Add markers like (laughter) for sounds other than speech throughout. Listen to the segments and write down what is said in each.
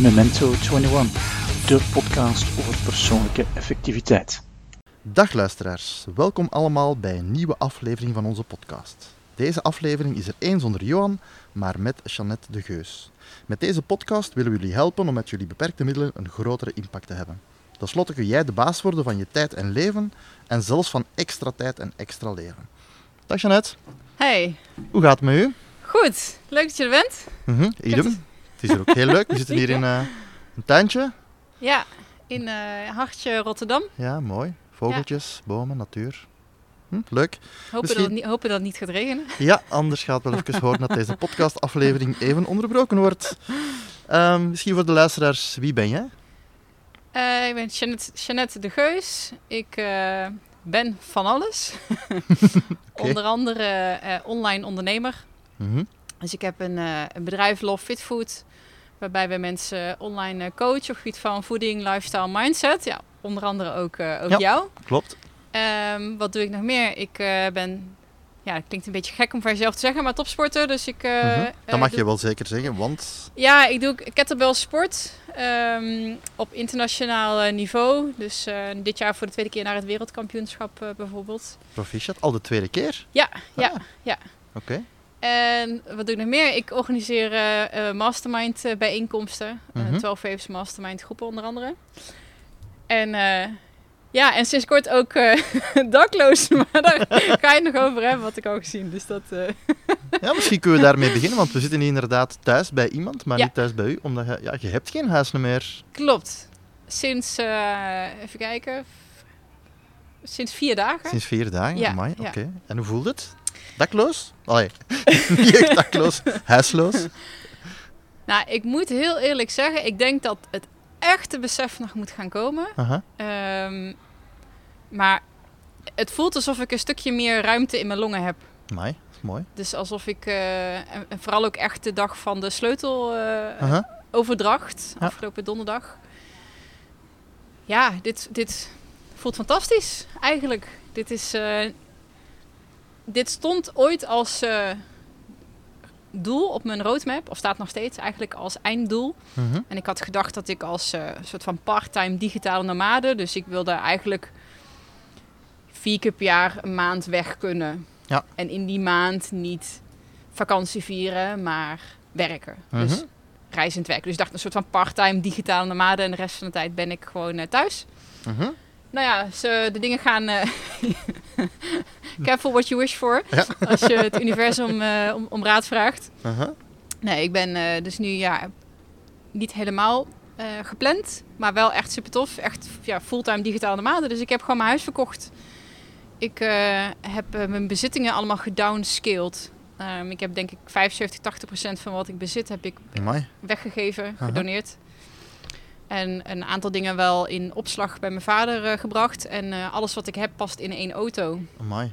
Memento 21, de podcast over persoonlijke effectiviteit. Dag luisteraars, welkom allemaal bij een nieuwe aflevering van onze podcast. Deze aflevering is er één zonder Johan, maar met Jeannette de Geus. Met deze podcast willen we jullie helpen om met jullie beperkte middelen een grotere impact te hebben. Ten slotte kun jij de baas worden van je tijd en leven en zelfs van extra tijd en extra leven. Dag Jeannette, Hey, hoe gaat het met u? Goed. Leuk dat je er bent. Mhm, idem. Het is hier ook heel leuk. We (laughs) zitten hier in eh, een tuintje. Ja, in eh, Hartje Rotterdam. Ja, mooi. Vogeltjes, bomen, natuur. Hm, leuk. Hopen, Misschien- dat het niet, hopen dat het niet gaat regenen. (laughs) Ja, anders gaat wel even horen dat deze podcastaflevering (laughs) even onderbroken wordt. Ehm, misschien voor de luisteraars, wie ben jij? Eh, ik ben Jeannette, Jeannette de Geus. Ik ben van alles. Onder andere online ondernemer. Mhm. Dus ik heb een, eh, een bedrijf Love Fit Food. Waarbij we mensen online eh, coachen op het gebied van voeding, lifestyle, mindset. Ja, onder andere ook, ook Ja. jou. Klopt. Ehm, wat doe ik nog meer? Ik ben, ja, het klinkt een beetje gek om van jezelf te zeggen, maar topsporter. Dus ik. eh, Dat mag doe- je wel zeker zeggen, want... Ja, ik doe kettlebell sport ehm, op internationaal niveau. Dus dit jaar voor de tweede keer naar het wereldkampioenschap bijvoorbeeld. Proficiat, al de tweede keer? Ja, ja, Ah. ja. Oké. En wat doe ik nog meer? Ik organiseer eh, mastermind eh, bijeenkomsten. Eh, Mhm. 12 Waves mastermind groepen onder andere. En ja, en sinds kort ook eh, (laughs) dakloos. (laughs) Maar daar ga je nog over hebben, wat ik al gezien. Dus dat... (laughs) Ja, misschien kunnen we daarmee beginnen, want we zitten hier inderdaad thuis bij iemand, maar Ja. niet thuis bij u, omdat je, ja, je hebt geen huis meer. Klopt. Sinds, even kijken, sinds vier dagen. Sinds vier dagen. Ja. oké. En hoe voelt het? Dakloos? Allee, (laughs) niet echt dakloos, huisloos. (laughs) Nou, ik moet heel eerlijk zeggen, ik denk dat het echte besef nog moet gaan komen. Ehm, maar het voelt alsof ik een stukje meer ruimte in mijn longen heb. Is mooi. Dus alsof ik, eh, en, en vooral ook echt de dag van de sleuteloverdracht, Aha. Ja. afgelopen donderdag. Ja, dit, dit voelt fantastisch eigenlijk. Dit is, eh, dit stond ooit als eh, doel op mijn roadmap, of staat nog steeds eigenlijk als einddoel. Mhm. En ik had gedacht dat ik als eh, soort van part-time digitale nomade, dus ik wilde eigenlijk vier keer per jaar een maand weg kunnen. Ja. En in die maand niet vakantie vieren, maar werken. Mhm. Dus reizend werken. Dus ik dacht een soort van part-time digitale nomade en de rest van de tijd ben ik gewoon eh, thuis. Mhm. Nou ja, ze, de dingen gaan. eh, (laughs) careful what you wish for. Ja. Als je het universum eh, om, om raad vraagt. Nee, ik ben eh, dus nu ja, niet helemaal gepland, maar wel echt super tof. Echt ja, fulltime digitale nomade. Dus ik heb gewoon mijn huis verkocht. Ik heb mijn bezittingen allemaal gedownscaled. Ehm, ik heb denk ik 75, 80 procent van wat ik bezit heb ik Amai. weggegeven, gedoneerd. En een aantal dingen wel in opslag bij mijn vader eh, gebracht. En eh, alles wat ik heb past in één auto. Amai.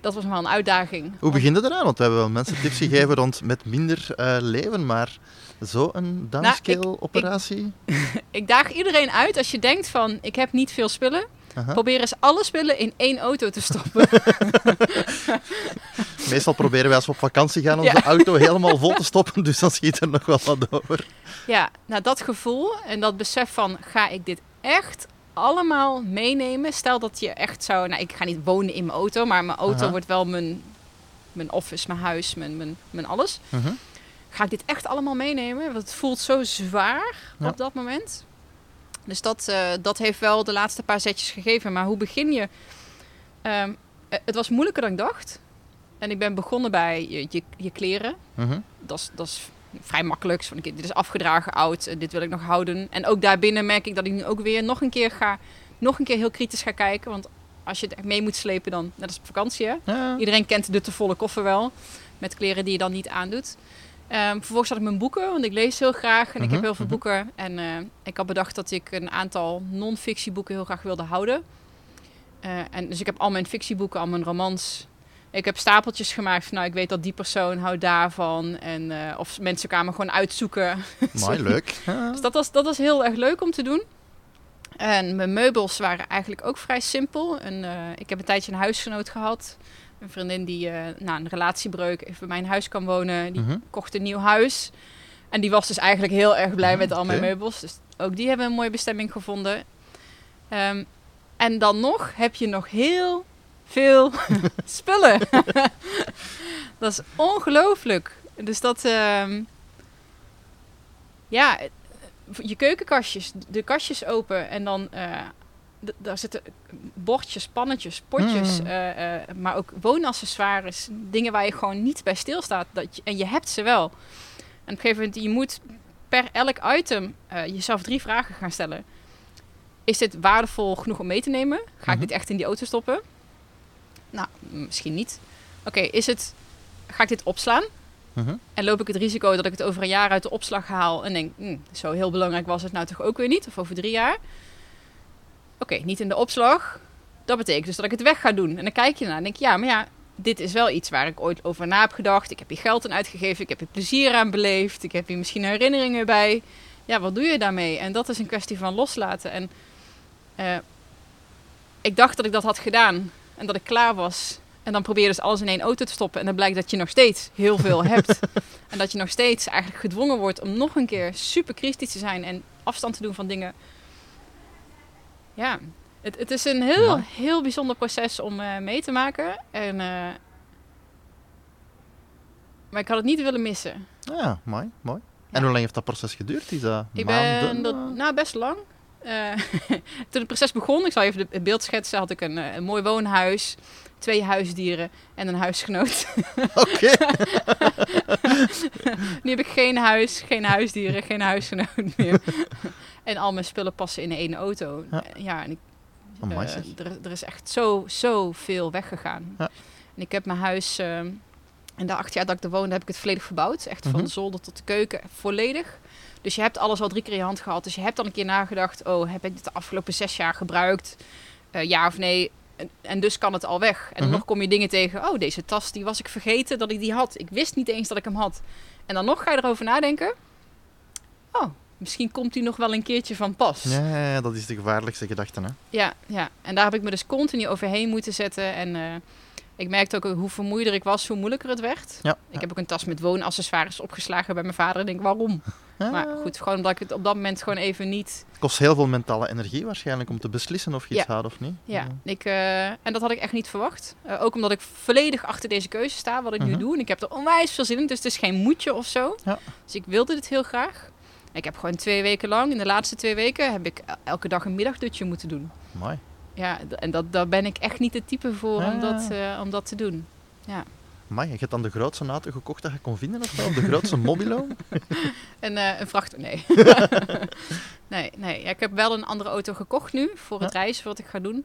Dat was wel een uitdaging. Hoe begint het eraan? Want we hebben wel mensen tips gegeven rond met minder eh, leven, maar zo een Nou, downscale operatie? (laughs) Ik daag iedereen uit als je denkt van ik heb niet veel spullen. Aha. Probeer eens alle spullen in één auto te stoppen. (laughs) Meestal proberen wij als we op vakantie gaan onze Ja. auto helemaal vol te stoppen, dus dan schiet er nog wel wat over. ja, nou dat gevoel en dat besef van ga ik dit echt allemaal meenemen? Stel dat je echt zou, nou ik ga niet wonen in mijn auto, maar mijn auto Aha. wordt wel mijn, mijn office, mijn huis, mijn, mijn, mijn alles. Mhm. Ga ik dit echt allemaal meenemen? Want het voelt zo zwaar Ja. op dat moment. Dus dat, eh, dat heeft wel de laatste paar zetjes gegeven. Maar hoe begin je? Ehm, eh, het was moeilijker dan ik dacht. En ik ben begonnen bij je, je, je kleren. Mhm. Dat is, dat is vrij makkelijk. Van, dit is afgedragen, oud. dit wil ik nog houden. En ook daarbinnen merk ik dat ik nu ook weer nog een keer ga... nog een keer heel kritisch ga kijken. Want als je het echt mee moet slepen, dan... net als op vakantie, hè? Iedereen kent de te volle koffer wel. Met kleren die je dan niet aandoet. Ehm, vervolgens had ik mijn boeken, want ik lees heel graag. En ik Mhm, heb heel veel mhm. boeken. En eh, ik had bedacht dat ik een aantal non-fictieboeken heel graag wilde houden. Eh, en dus ik heb al mijn fictieboeken, al mijn romans. Ik heb stapeltjes gemaakt van, nou, ik weet dat die persoon houdt daarvan. En, eh, of mensen kwamen gewoon uitzoeken. (laughs) Mooi, leuk. (laughs) Dus dat was, dat was heel erg leuk om te doen. En mijn meubels waren eigenlijk ook vrij simpel. En, ik heb een tijdje een huisgenoot gehad. Een vriendin die eh na een relatiebreuk even bij mijn huis kan wonen. Die Mhm. kocht een nieuw huis. En die was dus eigenlijk heel erg blij Ah, met al mijn meubels. Dus ook die hebben een mooie bestemming gevonden. Ehm, en dan nog heb je nog heel veel (laughs) spullen. (laughs) dat is ongelooflijk. Dus dat... ehm, ja, je keukenkastjes, de kastjes open en dan... eh, daar zitten bordjes, pannetjes, potjes, Mm. eh, eh, maar ook woonaccessoires. Dingen waar je gewoon niet bij stilstaat. Dat je, en je hebt ze wel. En op een gegeven moment, je moet per elk item eh, jezelf drie vragen gaan stellen. Is dit waardevol genoeg om mee te nemen? Ga ik Mhm. dit echt in die auto stoppen? Nou, misschien niet. Oké, is het... Ga ik dit opslaan? Mhm. En loop ik het risico dat ik het over een jaar uit de opslag haal en denk, hm, zo heel belangrijk was het nou toch ook weer niet? Of over drie jaar? Oké, niet in de opslag. Dat betekent dus dat ik het weg ga doen. En dan kijk je ernaar en denk je, ja, maar ja, dit is wel iets waar ik ooit over na heb gedacht. Ik heb hier geld aan uitgegeven, ik heb hier plezier aan beleefd, ik heb hier misschien herinneringen bij. Ja, wat doe je daarmee? En dat is een kwestie van loslaten. En eh, ik dacht dat ik dat had gedaan en dat ik klaar was. En dan probeer je dus alles in één auto te stoppen. En dan blijkt dat je nog steeds heel veel (laughs) hebt. En dat je nog steeds eigenlijk gedwongen wordt om nog een keer super kritisch te zijn en afstand te doen van dingen. Ja, het, het is een heel, heel bijzonder proces om eh, mee te maken. En, eh, maar ik had het niet willen missen. Ja, mooi, mooi. Ja. En hoe lang heeft dat proces geduurd? Is dat Ik maanden? ben dat, nou best lang. Eh, (laughs) toen het proces begon, ik zal even het beeld schetsen, had ik een, een mooi woonhuis, twee huisdieren en een huisgenoot. (laughs) Oké. (laughs) nu heb ik geen huis, geen huisdieren, geen huisgenoot meer. (laughs) en al mijn spullen passen in één auto. Ja. Ja, en ik, Oh, eh, er, er is echt zo, zo veel weggegaan. Ja. En ik heb mijn huis, eh, in de acht jaar dat ik er woonde, heb ik het volledig verbouwd. Echt Mhm. van de zolder tot de keuken, volledig. Dus je hebt alles al drie keer in je hand gehad. Dus je hebt dan een keer nagedacht, oh, heb ik dit de afgelopen zes jaar gebruikt? Eh, ja of nee? En, en dus kan het al weg. En dan Mhm. nog kom je dingen tegen. Oh, deze tas, die was ik vergeten dat ik die had. Ik wist niet eens dat ik hem had. En dan nog ga je erover nadenken. Oh, misschien komt die nog wel een keertje van pas. Ja, ja, ja, dat is de gevaarlijkste gedachte. Hè? Ja, ja, en daar heb ik me dus continu overheen moeten zetten. En eh, ik merkte ook hoe vermoeider ik was, hoe moeilijker het werd. Ja, Ik heb ook een tas met woonaccessoires opgeslagen bij mijn vader. En denk, waarom? Ja. Maar goed, gewoon omdat ik het op dat moment gewoon even niet... Het kost heel veel mentale energie waarschijnlijk om te beslissen of je iets Ja. houdt of niet. Ja, ik, eh, en dat had ik echt niet verwacht. Eh, ook omdat ik volledig achter deze keuze sta, wat ik nu Mhm. doe. En ik heb er onwijs veel zin in, dus het is geen moedje of zo. Ja. Dus ik wilde dit heel graag. Ik heb gewoon twee weken lang, in de laatste twee weken, heb ik el- elke dag een middagdutje moeten doen. Mooi. Ja, en dat, daar ben ik echt niet de type voor om, Ah. dat, eh, om dat te doen. Amai, je hebt dan de grootste auto gekocht dat je kon vinden of? Of de grootste mobilo? (laughs) En eh, een vracht... Nee. (laughs) nee, nee. Ja, ik heb wel een andere auto gekocht nu voor het reizen wat ik ga doen.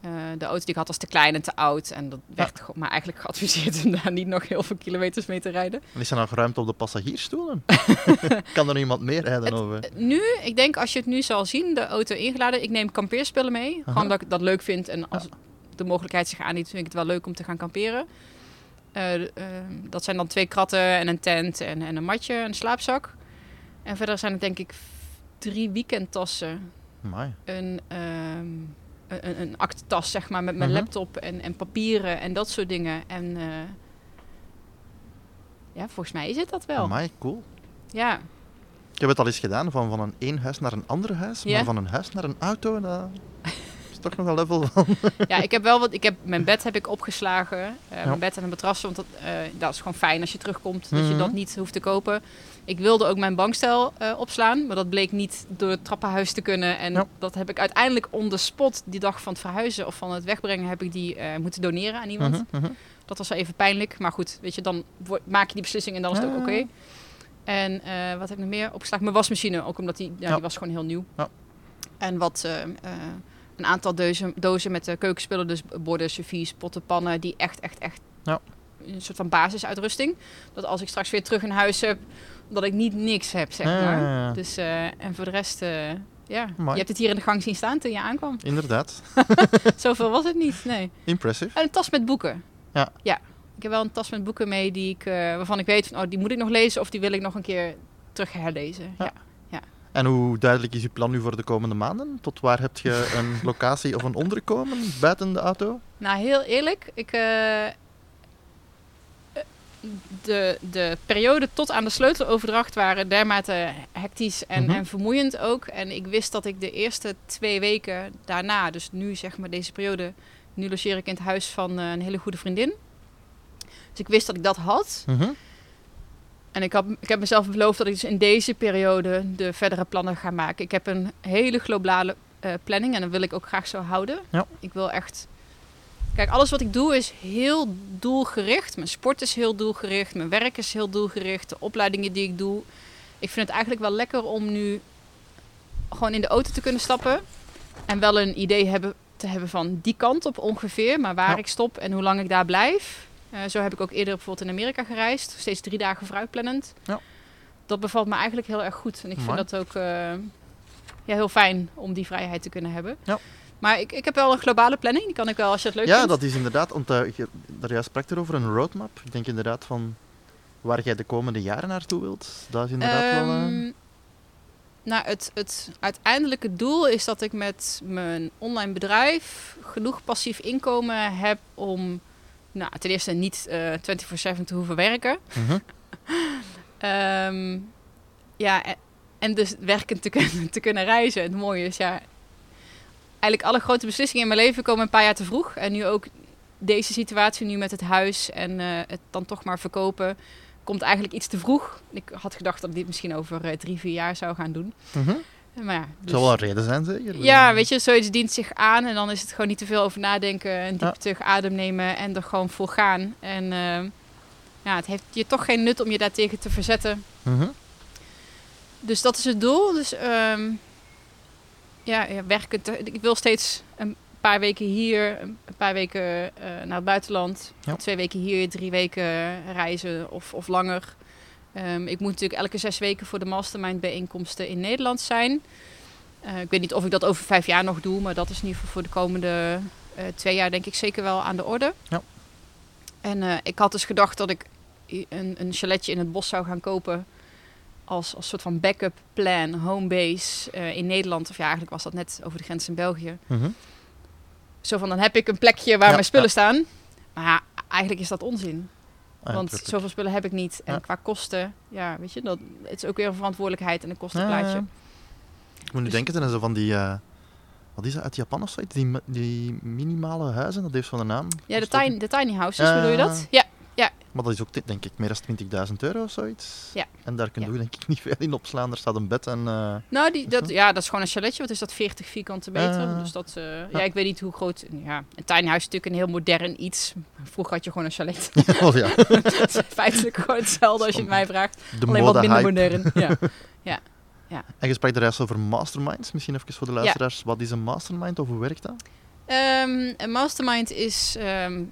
Eh, de auto die ik had was te klein en te oud. En dat werd maar eigenlijk geadviseerd om daar niet nog heel veel kilometers mee te rijden. En is er nog ruimte op de passagiersstoelen? (laughs) kan er nog iemand meer rijden Het- over? Eh, Nu, ik denk als je het nu zal zien, de auto ingeladen. Ik neem kampeerspullen mee. Aha. Gewoon dat ik dat leuk vind. En als de mogelijkheid zich aanbiedt, vind ik het wel leuk om te gaan kamperen. Eh, eh, dat zijn dan twee kratten en een tent en, en een matje en een slaapzak. En verder zijn het denk ik drie weekendtassen. Amai. Een, ehm een, een- zeg maar, met mijn Mhm. laptop en, en papieren en dat soort dingen. En eh, ja, volgens mij is het dat wel. Amai, cool. Ja, Ik heb het al eens gedaan, van, van een één huis naar een ander huis. Ja. Maar van een huis naar een auto, dat is toch nog een level van... ja, ik heb wel wat. Ik heb mijn bed heb ik opgeslagen. eh, Ja. Mijn bed en een matras. Want dat, eh, dat is gewoon fijn als je terugkomt. Dat je Mhm. dat niet hoeft te kopen. Ik wilde ook mijn bankstel eh, opslaan. Maar dat bleek niet door het trappenhuis te kunnen. En Ja. dat heb ik uiteindelijk on the spot. Die dag van het verhuizen of van het wegbrengen. Heb ik die moeten doneren aan iemand. Mhm, mhm. Dat was wel even pijnlijk. Maar goed, weet je, dan maak je die beslissing en dan is het ook oké. En wat heb ik nog meer opgeslagen? Mijn wasmachine. Ook omdat die, ja, Ja. die was gewoon heel nieuw. Ja. En wat... een aantal dozen, dozen met de keukenspullen. Dus borden, servies, potten, pannen. Die echt, echt, echt... Ja. Een soort van basisuitrusting. Dat als ik straks weer terug in huis heb... Dat ik niet niks heb, zeg maar. ja, ja. Dus, eh, en voor de rest... eh, ja, Mooi. je hebt het hier in de gang zien staan toen je aankwam. (laughs) Inderdaad. (laughs) Zoveel was het niet, nee. Impressive. En een tas met boeken. Ja. Ja. Ik heb wel een tas met boeken mee die ik, eh, waarvan ik weet van, oh, die moet ik nog lezen of die wil ik nog een keer terug herlezen. Ja. Ja. En hoe duidelijk is je plan nu voor de komende maanden? Tot waar heb je (laughs) een locatie of een onderkomen buiten de auto? Nou, heel eerlijk, ik, eh, de, de periode tot aan de sleuteloverdracht waren dermate hectisch en, Mhm. en vermoeiend ook. En ik wist dat ik de eerste twee weken daarna, dus nu zeg maar deze periode, nu logeer ik in het huis van eh, een hele goede vriendin. Dus ik wist dat ik dat had. Mhm. En ik, had, ik heb mezelf beloofd dat ik dus in deze periode de verdere plannen ga maken. Ik heb een hele globale eh, planning en dat wil ik ook graag zo houden. Ja. Ik wil echt. Kijk, alles wat ik doe is heel doelgericht. Mijn sport is heel doelgericht. Mijn werk is heel doelgericht. De opleidingen die ik doe. Ik vind het eigenlijk wel lekker om nu gewoon in de auto te kunnen stappen. En wel een idee hebben, te hebben van die kant op ongeveer. Maar waar Ja. ik stop en hoe lang ik daar blijf. Eh, zo heb ik ook eerder bijvoorbeeld in Amerika gereisd. Steeds drie dagen vooruitplannend. Ja. Dat bevalt me eigenlijk heel erg goed. En ik Mooi. vind dat ook eh, ja, heel fijn om die vrijheid te kunnen hebben. Ja. Maar ik, ik heb wel een globale planning. Die kan ik wel als je het leuk Ja, vindt. dat is inderdaad, want je, daar juist sprak er over een roadmap. Ik denk inderdaad van waar jij de komende jaren naartoe wilt. Dat is inderdaad wel... eh, Ehm, Nou, het, het uiteindelijke doel is dat ik met mijn online bedrijf genoeg passief inkomen heb om nou, ten eerste niet eh 24/7 te hoeven werken. mhm. (laughs) Ehm, ja, en, dus werkend te kunnen, te kunnen reizen. Het mooie is, ja, eigenlijk alle grote beslissingen in mijn leven komen een paar jaar te vroeg. En nu ook deze situatie nu met het huis en eh, het dan toch maar verkopen, komt eigenlijk iets te vroeg. Ik had gedacht dat ik dit misschien over eh, drie, vier jaar zou gaan doen. Mhm. Maar ja, dus- zal wel een reden zijn, zeker? ja, weet je, zoiets dient zich aan en dan is het gewoon niet te veel over nadenken en diep terug adem nemen en er gewoon voor gaan. En eh, ja, het heeft je toch geen nut om je daartegen te verzetten. Mhm. Dus dat is het doel. Dus ehm, ja, ja, werken. te- ik wil steeds een paar weken hier, een paar weken eh, naar het buitenland. Ja. Twee weken hier, drie weken reizen of, of langer. Ehm, ik moet natuurlijk elke zes weken voor de mastermind bijeenkomsten in Nederland zijn. Eh, ik weet niet of ik dat over vijf jaar nog doe, maar dat is in ieder geval voor de komende eh, twee jaar denk ik zeker wel aan de orde. Ja. En eh, ik had dus gedacht dat ik een, een chaletje in het bos zou gaan kopen als, als soort van backup plan, homebase eh, in Nederland. Of ja, eigenlijk was dat net over de grens in België. Mhm. Zo van, dan heb ik een plekje waar Ja, mijn spullen ja. staan. Maar ja, eigenlijk is dat onzin. Ah, Want tuurlijk. zoveel spullen heb ik niet. En Ja. qua kosten, ja, weet je, dat, het is ook weer een verantwoordelijkheid en een kostenplaatje. Ik moet nu Dus- denken, zijn zo van die... eh, wat is dat, uit Japan of zoiets? Die, die minimale huizen, dat heeft van de naam. Ja, de tiny, de tiny houses, bedoel je dat? Ja, Maar dat is ook, denk ik, meer dan 20.000 euro of zoiets. Ja. En daar kun je Ja. ook denk ik (laughs) niet veel in opslaan. Er staat een bed en... eh, nou, die, dat, ja, dat is gewoon een chaletje. Wat is dat, 40 vierkante meter? Eh, dus dat, eh, ja. ja. ik weet niet hoe groot... Ja, een tiny house is natuurlijk een heel modern iets. Vroeger had je gewoon een chalet. oh (laughs) ja, Het (laughs) is feitelijk gewoon hetzelfde als je het mij vraagt. de Alleen wat minder modern. Ja. En je sprak er juist over masterminds. Misschien even voor de luisteraars. Wat is een mastermind of hoe werkt dat? Ehm, een mastermind is ehm,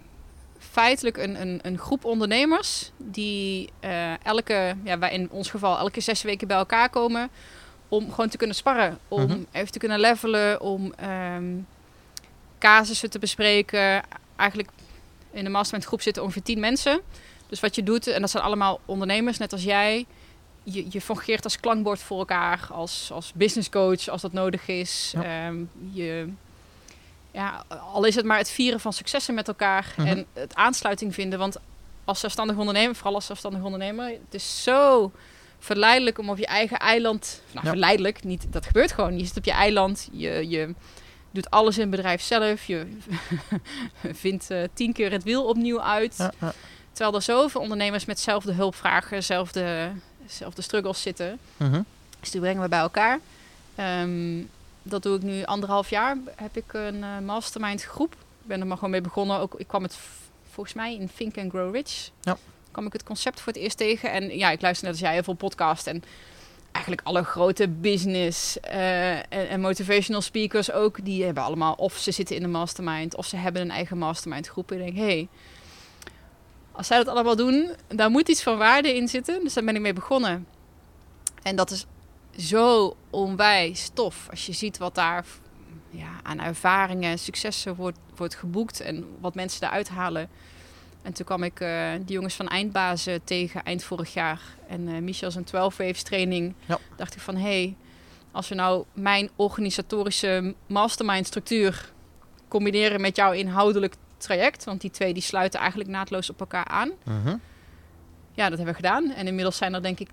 feitelijk een, een, een groep ondernemers die eh, elke, ja, wij in ons geval elke zes weken bij elkaar komen om gewoon te kunnen sparren, om Mhm. even te kunnen levelen, om ehm casussen te bespreken. Eigenlijk in de mastermind groep zitten ongeveer tien mensen. Dus wat je doet, en dat zijn allemaal ondernemers, net als jij. Je, je fungeert als klankbord voor elkaar, als, als business coach als dat nodig is. Ja. Ehm, je, ja, al is het maar het vieren van successen met elkaar Mhm. en het aansluiting vinden. Want als zelfstandig ondernemer, vooral als zelfstandig ondernemer, het is zo verleidelijk om op je eigen eiland. Nou, Ja. verleidelijk, niet, dat gebeurt gewoon. Je zit op je eiland, je, je doet alles in het bedrijf zelf, je (laughs) vindt eh, tien keer het wiel opnieuw uit. Ja, ja. Terwijl er zoveel ondernemers met zelfde hulpvragen, zelfde, zelfde struggles zitten. Mhm. Dus die brengen we bij elkaar. Ehm, dat doe ik nu anderhalf jaar. Heb ik een eh, mastermind groep. Ik ben er maar gewoon mee begonnen. Ook, ik kwam het volgens mij in Think and Grow Rich. Ja. kwam ik het concept voor het eerst tegen. En ja, ik luister net als jij heel veel podcast. En eigenlijk alle grote business eh, en, en motivational speakers ook. Die hebben allemaal of ze zitten in de mastermind. Of ze hebben een eigen mastermind groep. En ik denk, hey, als zij dat allemaal doen, daar moet iets van waarde in zitten. Dus daar ben ik mee begonnen. En dat is zo onwijs tof. Als je ziet wat daar ja, aan ervaringen en successen wordt, wordt geboekt en wat mensen daaruit halen. En toen kwam ik eh die jongens van Eindbazen tegen eind vorig jaar. En eh Michel zijn 12 waves training. Ja. Dacht ik van, hé, hey, als we nou mijn organisatorische mastermind structuur combineren met jouw inhoudelijk traject. Want die twee die sluiten eigenlijk naadloos op elkaar aan Mhm. ja, dat hebben we gedaan. En inmiddels zijn er denk ik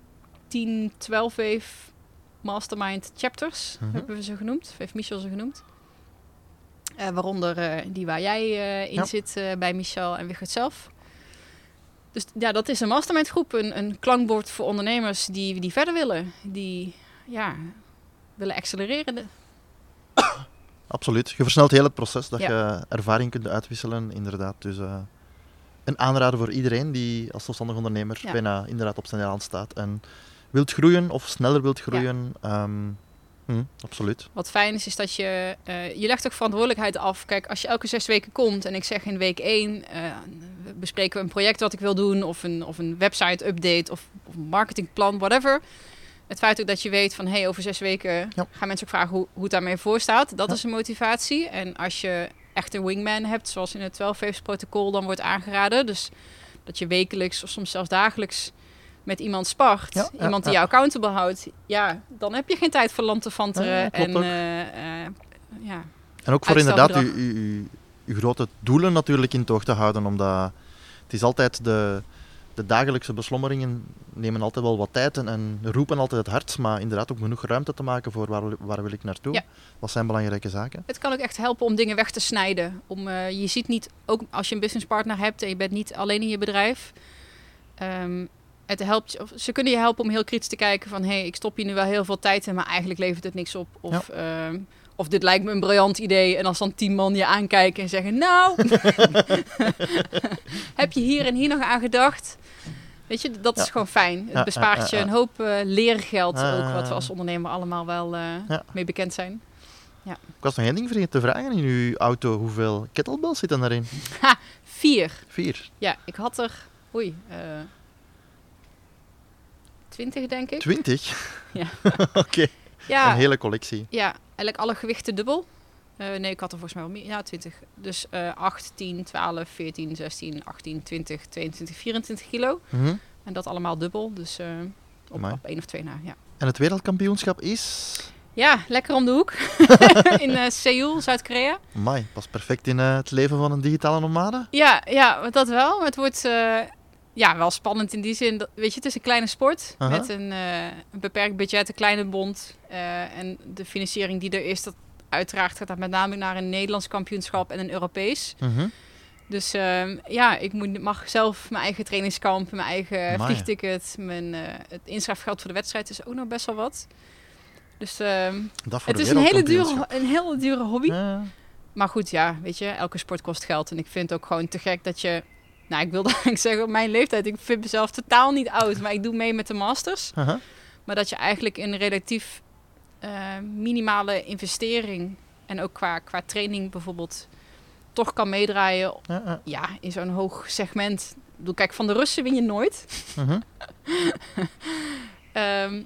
10, 12 wave mastermind chapters, Mhm. hebben we ze genoemd. Of heeft Michel ze genoemd. Eh, waaronder eh, die waar jij eh, in Ja. zit bij Michel en Wigert zelf. Dus ja, dat is een mastermind groep. Een, een klankbord voor ondernemers die, die verder willen. Die ja, willen accelereren. (coughs) Absoluut. Je versnelt heel het proces dat Ja. je ervaring kunt uitwisselen, inderdaad. Dus een aanrader voor iedereen die als zelfstandig ondernemer Ja. bijna inderdaad op zijn elan staat en wilt groeien of sneller wilt groeien. Ehm, hm, absoluut. Wat fijn is, is dat je... eh, je legt ook verantwoordelijkheid af. Kijk, als je elke zes weken komt en ik zeg in week één... eh, bespreken we een project wat ik wil doen... of een, of een website-update of, of een marketingplan, whatever... Het feit ook dat je weet van... hey, over zes weken Ja. gaan mensen ook vragen hoe, hoe het daarmee voor staat. Dat Ja. is een motivatie. En als je echt een wingman hebt, zoals in het 12 Waves protocol... dan wordt aangeraden. Dus dat je wekelijks of soms zelfs dagelijks met iemand spart. Ja, ja, iemand die ja. jou accountable houdt. Ja, dan heb je geen tijd voor lantefanteren. En ook. eh, eh, ja, En ook voor inderdaad uw, uw, grote doelen natuurlijk in toog te houden, omdat het is altijd de, de dagelijkse beslommeringen nemen altijd wel wat tijd en, en roepen altijd het hart, maar inderdaad ook genoeg ruimte te maken voor waar, wil- waar wil ik naartoe. Ja. Dat zijn belangrijke zaken. het kan ook echt helpen om dingen weg te snijden. Om, eh, je ziet niet, ook als je een businesspartner hebt en je bent niet alleen in je bedrijf. ehm, het helpt, of ze kunnen je helpen om heel kritisch te kijken van... hé, hey, ik stop hier nu wel heel veel tijd in, maar eigenlijk levert het niks op. Of, ehm, of dit lijkt me een briljant idee. En als dan tien man je aankijken en zeggen... nou, (laughs) heb je hier en hier nog aan gedacht? Weet je, dat is Ja. gewoon fijn. Het Ja, ja, bespaart je ja, ja. een hoop eh, leergeld Ah. ook... wat we als ondernemer allemaal wel eh, Ja. mee bekend zijn. Ik was nog één ding vergeten te vragen in uw auto. Hoeveel kettlebells zitten daarin? Vier. Vier. Ja, ik had er, oei, eh 20 denk ik. Twintig? Ja. (laughs) Oké, Ja, een hele collectie. ja, eigenlijk alle gewichten dubbel. Eh, nee, ik had er volgens mij wel meer. Ja, 20. Dus eh 8, 10, 12, 14, 16, 18, 20, 22, 24 kilo. Mhm. En dat allemaal dubbel. Dus eh, op, Amai. op één of twee na, ja. En het wereldkampioenschap is... Ja, lekker om de hoek. (laughs) (laughs) in eh, Seoul, Zuid-Korea. Mai, pas perfect in het leven van een digitale nomade. Ja, ja, dat wel. Het wordt ja, wel spannend in die zin. Dat, weet je, het is een kleine sport Aha. met een, eh, een beperkt budget, een kleine bond. eh, en de financiering die er is, dat uiteraard gaat dat met name naar een Nederlands kampioenschap en een Europees. Mhm. Dus ehm, ja, ik moet, mag zelf mijn eigen trainingskamp, mijn eigen Amai. vliegticket, mijn, eh, het inschrijfgeld voor de wedstrijd is ook nog best wel wat. Dus ehm, het is een hele, dure, een hele dure hobby. Maar goed, ja, weet je, elke sport kost geld. En ik vind het ook gewoon te gek dat je... Nou, ik wilde (laughs) eigenlijk zeggen op mijn leeftijd. Ik vind mezelf totaal niet oud. Maar ik doe mee met de masters. Maar dat je eigenlijk in een relatief eh, minimale investering... en ook qua, qua training bijvoorbeeld... toch kan meedraaien Ja, in zo'n hoog segment. Ik bedoel, kijk, van de Russen win je nooit. Mhm. (laughs) Ehm,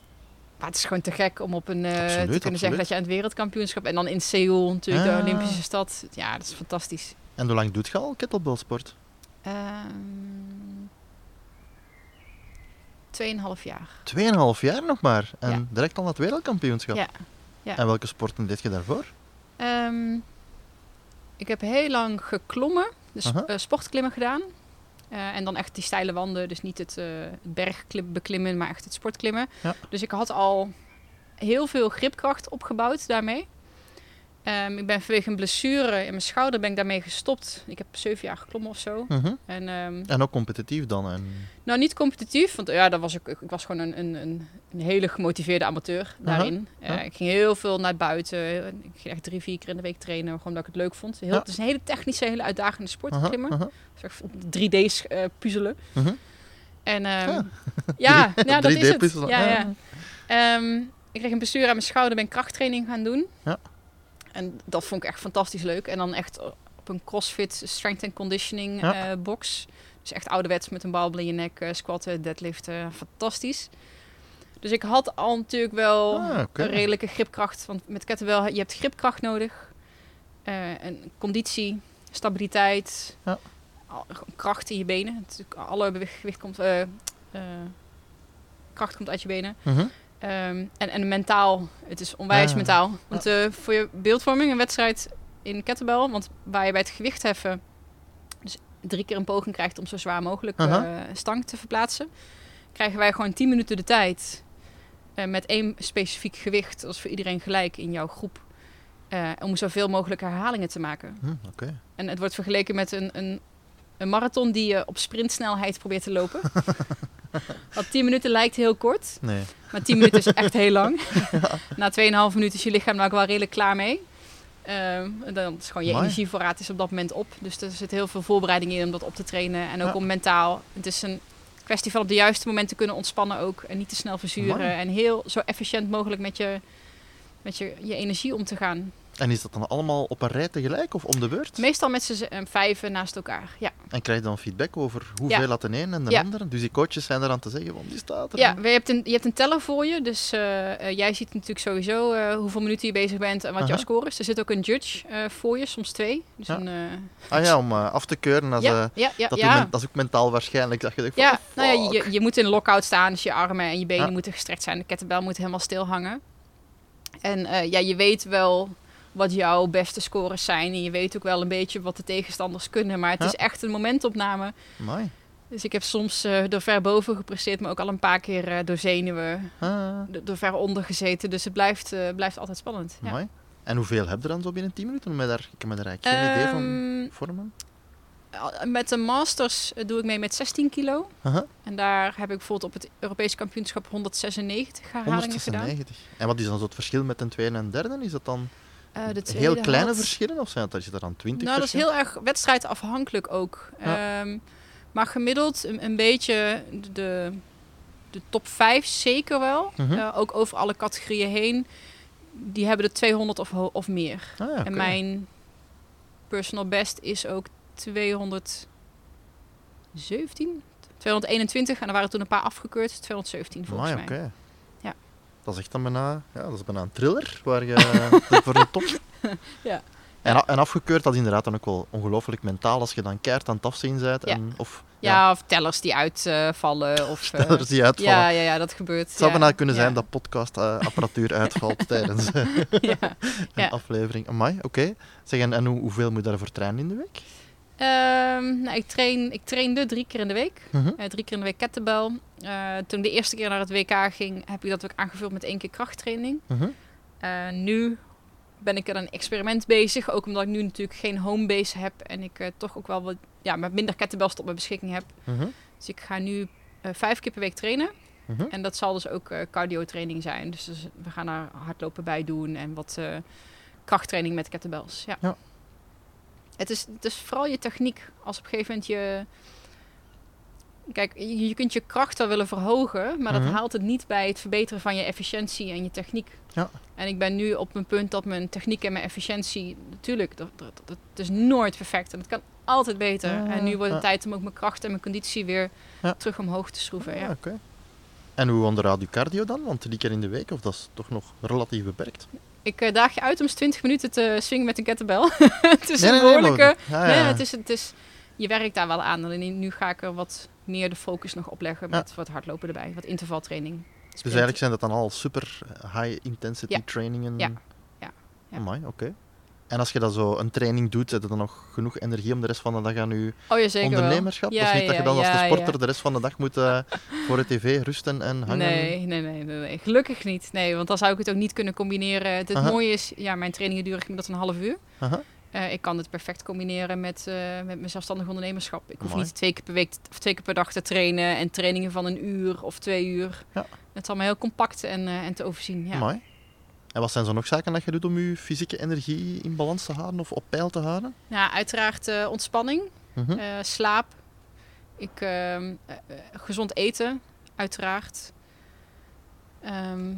maar het is gewoon te gek om op een, eh, te kunnen absoluut. zeggen dat je aan het wereldkampioenschap... en dan in Seoul natuurlijk, de Olympische stad. Ja, dat is fantastisch. En hoe lang doet je al kettlebellsport? Ehm, Tweeënhalf jaar. Tweeënhalf jaar nog maar. En Ja. direct al naar het wereldkampioenschap. Ja, ja. En welke sporten deed je daarvoor? Ehm, ik heb heel lang geklommen, dus Aha. eh, sportklimmen gedaan. Eh, en dan echt die steile wanden, dus niet het, eh het bergbeklimmen, maar echt het sportklimmen. Ja. Dus ik had al heel veel gripkracht opgebouwd daarmee. Ehm, ik ben vanwege een blessure in mijn schouder ben ik daarmee gestopt. Ik heb zeven jaar geklommen of zo. Mhm. En ehm, En ook competitief dan. En... Nou, niet competitief, want ja, dat was ik, ik was gewoon een, een, een, een hele gemotiveerde amateur daarin. Eh, ik ging heel veel naar buiten. Ik ging echt drie, vier keer in de week trainen, gewoon omdat ik het leuk vond. Heel. Het is een hele technische, hele uitdagende sport, klimmen. aha. Zeg, 3D's eh, puzzelen. Mhm. En ehm, Ja. (laughs) (laughs) ja, ja, dat is 3D het. Ja, ja. Ik kreeg een blessure aan mijn schouder, ben krachttraining gaan doen. Ja. En dat vond ik echt fantastisch leuk. En dan echt op een CrossFit strength and conditioning Ja. eh, box. Dus echt ouderwets met een balbel in je nek, eh, squatten, deadliften, fantastisch. Dus ik had al natuurlijk wel Ah, een redelijke gripkracht. Want met kettlebell, je hebt gripkracht nodig. en conditie, stabiliteit, Ja. kracht in je benen. Natuurlijk, alle gewicht komt, kracht komt uit je benen. Mhm. Ehm, en, en mentaal, het is onwijs Ah. mentaal. Want eh, voor je beeldvorming, een wedstrijd in kettlebell, want waar je bij het gewicht heffen, dus drie keer een poging krijgt om zo zwaar mogelijk eh, stang te verplaatsen, krijgen wij gewoon 10 minuten de tijd eh, met één specifiek gewicht, is voor iedereen gelijk in jouw groep, om zoveel mogelijk herhalingen te maken. Hm. En het wordt vergeleken met een, een, een marathon die je op sprintsnelheid probeert te lopen. (laughs) Want 10 minuten lijkt heel kort, Nee. maar 10 minuten is echt heel lang. (laughs) Na 2,5 minuten is je lichaam er ook wel redelijk klaar mee. Ehm, en dan is gewoon je energievoorraad is op dat moment op. Dus er zit heel veel voorbereiding in om dat op te trainen. En ook Ja. om mentaal. Het is een kwestie van op de juiste momenten kunnen ontspannen ook. En niet te snel verzuren. En heel zo efficiënt mogelijk met je, met je, je energie om te gaan. En is dat dan allemaal op een rij tegelijk of om de beurt? Meestal met z'n vijven naast elkaar. Ja. En krijg je dan feedback over hoeveel Ja. had de een en de Ja. ander? Dus die coaches zijn eraan te zeggen, van die staat er. Ja, je hebt, een, je hebt een teller voor je. Dus eh, eh, jij ziet natuurlijk sowieso eh, hoeveel minuten je bezig bent en wat jouw score is. Er zit ook een judge voor je, soms twee. Dus Ja. een, Ah ja, om af te keuren. Als, ja, ja, ja, dat, men- dat is ook mentaal waarschijnlijk. Dat je denkt Ja, oh, nou ja, je, je moet in lockout staan, dus je armen en je benen moeten gestrekt zijn. De kettlebell moet helemaal stil hangen. En ja, je weet wel wat jouw beste scores zijn. En je weet ook wel een beetje wat de tegenstanders kunnen. Maar het Ja. is echt een momentopname. Amai. Dus ik heb soms eh er ver boven gepresteerd, maar ook al een paar keer eh, door zenuwen Ah, er ver onder gezeten. Dus het blijft, eh, blijft altijd spannend. Ja. amai. En hoeveel heb je dan zo binnen 10 minuten? Om daar, ik heb me daar eigenlijk geen idee van Ehm, vormen. Met de Masters doe ik mee met 16 kilo. En daar heb ik bijvoorbeeld op het Europees kampioenschap 196 herhalingen gedaan. 196. En wat is dan zo het verschil met een tweede en derde? Is dat dan Eh, de heel kleine had- verschillen of zijn het, is er dan 20 Nou, dat is heel erg wedstrijdafhankelijk ook. Ja. Ehm, maar gemiddeld een, een beetje de, de top 5 zeker wel. Mhm. Eh, ook over alle categorieën heen. Die hebben de 200 of, of meer. Ah, ja. En mijn personal best is ook 217, 221. En er waren toen een paar afgekeurd. 217 volgens Amai, mij. oké. Ja. Dat is echt dan bijna, ja, dat is bijna een thriller waar je dat (laughs) voor de top. Ja. En, en afgekeurd, dat is inderdaad dan ook wel ongelooflijk mentaal als je dan keihard aan het afzien bent. Ja. En, of Ja, of tellers die uitvallen. of, (laughs) eh, tellers die uitvallen. ja, ja, ja, dat gebeurt. Het zou ja, bijna kunnen zijn ja. dat podcastapparatuur uitvalt (laughs) tijdens eh, ja. een Ja. aflevering. Amai, oké. Zeg, en, en hoe, hoeveel moet je daarvoor trainen in de week? Ehm, nou, ik, train, ik trainde drie keer in de week. Mhm. Eh, drie keer in de week kettlebell. Eh, toen ik de eerste keer naar het WK ging, heb ik dat ook aangevuld met één keer krachttraining. Mhm. Eh, nu ben ik er een experiment bezig. Ook omdat ik nu natuurlijk geen homebase heb. En ik toch ook wel wat, ja, met minder kettlebells tot mijn beschikking heb. Mhm. Dus ik ga nu vijf keer per week trainen. En dat zal dus ook cardio training zijn. Dus, dus we gaan daar hardlopen bij doen. En wat krachttraining met kettlebells. Ja. Ja. Het, is, het is vooral je techniek. Als op een gegeven moment je... Kijk, je, je kunt je kracht wel willen verhogen, maar Mhm. dat haalt het niet bij het verbeteren van je efficiëntie en je techniek. Ja. En ik ben nu op een punt dat mijn techniek en mijn efficiëntie, natuurlijk, dat, dat, dat, is nooit perfect en het kan altijd beter. Ja, en nu wordt het ja. tijd om ook mijn kracht en mijn conditie weer terug omhoog te schroeven. Ja. oké. En hoe onderhoud je cardio dan? Want drie keer in de week, of dat is toch nog relatief beperkt? Ik eh, daag je uit om eens 20 minuten te swingen met een kettlebell. (laughs) het is Nee, een nee, nee, behoorlijke... ja, Nee, het is, het is, je werkt daar wel aan. Alleen nu ga ik er wat meer de focus nog op leggen Ja. met wat hardlopen erbij, wat intervaltraining. Dus eigenlijk zijn dat dan al super high intensity trainingen? Ja. Ja. Ja. Amai, oké. En als je dat zo een training doet, zet je dan nog genoeg energie om de rest van de dag aan je Oh ja, ondernemerschap? Ja, is niet dat je dan als de sporter de rest van de dag moet eh, voor de tv rusten en hangen? Nee, nee, nee, nee, nee. Gelukkig niet. Nee, want dan zou ik het ook niet kunnen combineren. Het, mooie is, ja, mijn trainingen duren gemiddeld een half uur. Aha. Eh, ik kan het perfect combineren met, eh, met mijn zelfstandig ondernemerschap. Ik hoef Mooi. niet twee keer per week of twee keer per dag te trainen en trainingen van een uur of twee uur. Ja. Het is allemaal heel compact en, en te overzien. Ja. Amai. En wat zijn zo nog zaken dat je doet om je fysieke energie in balans te houden of op peil te houden? Ja, uiteraard eh, ontspanning, Mhm. eh, slaap, ik, ehm, eh, gezond eten, uiteraard. Ehm,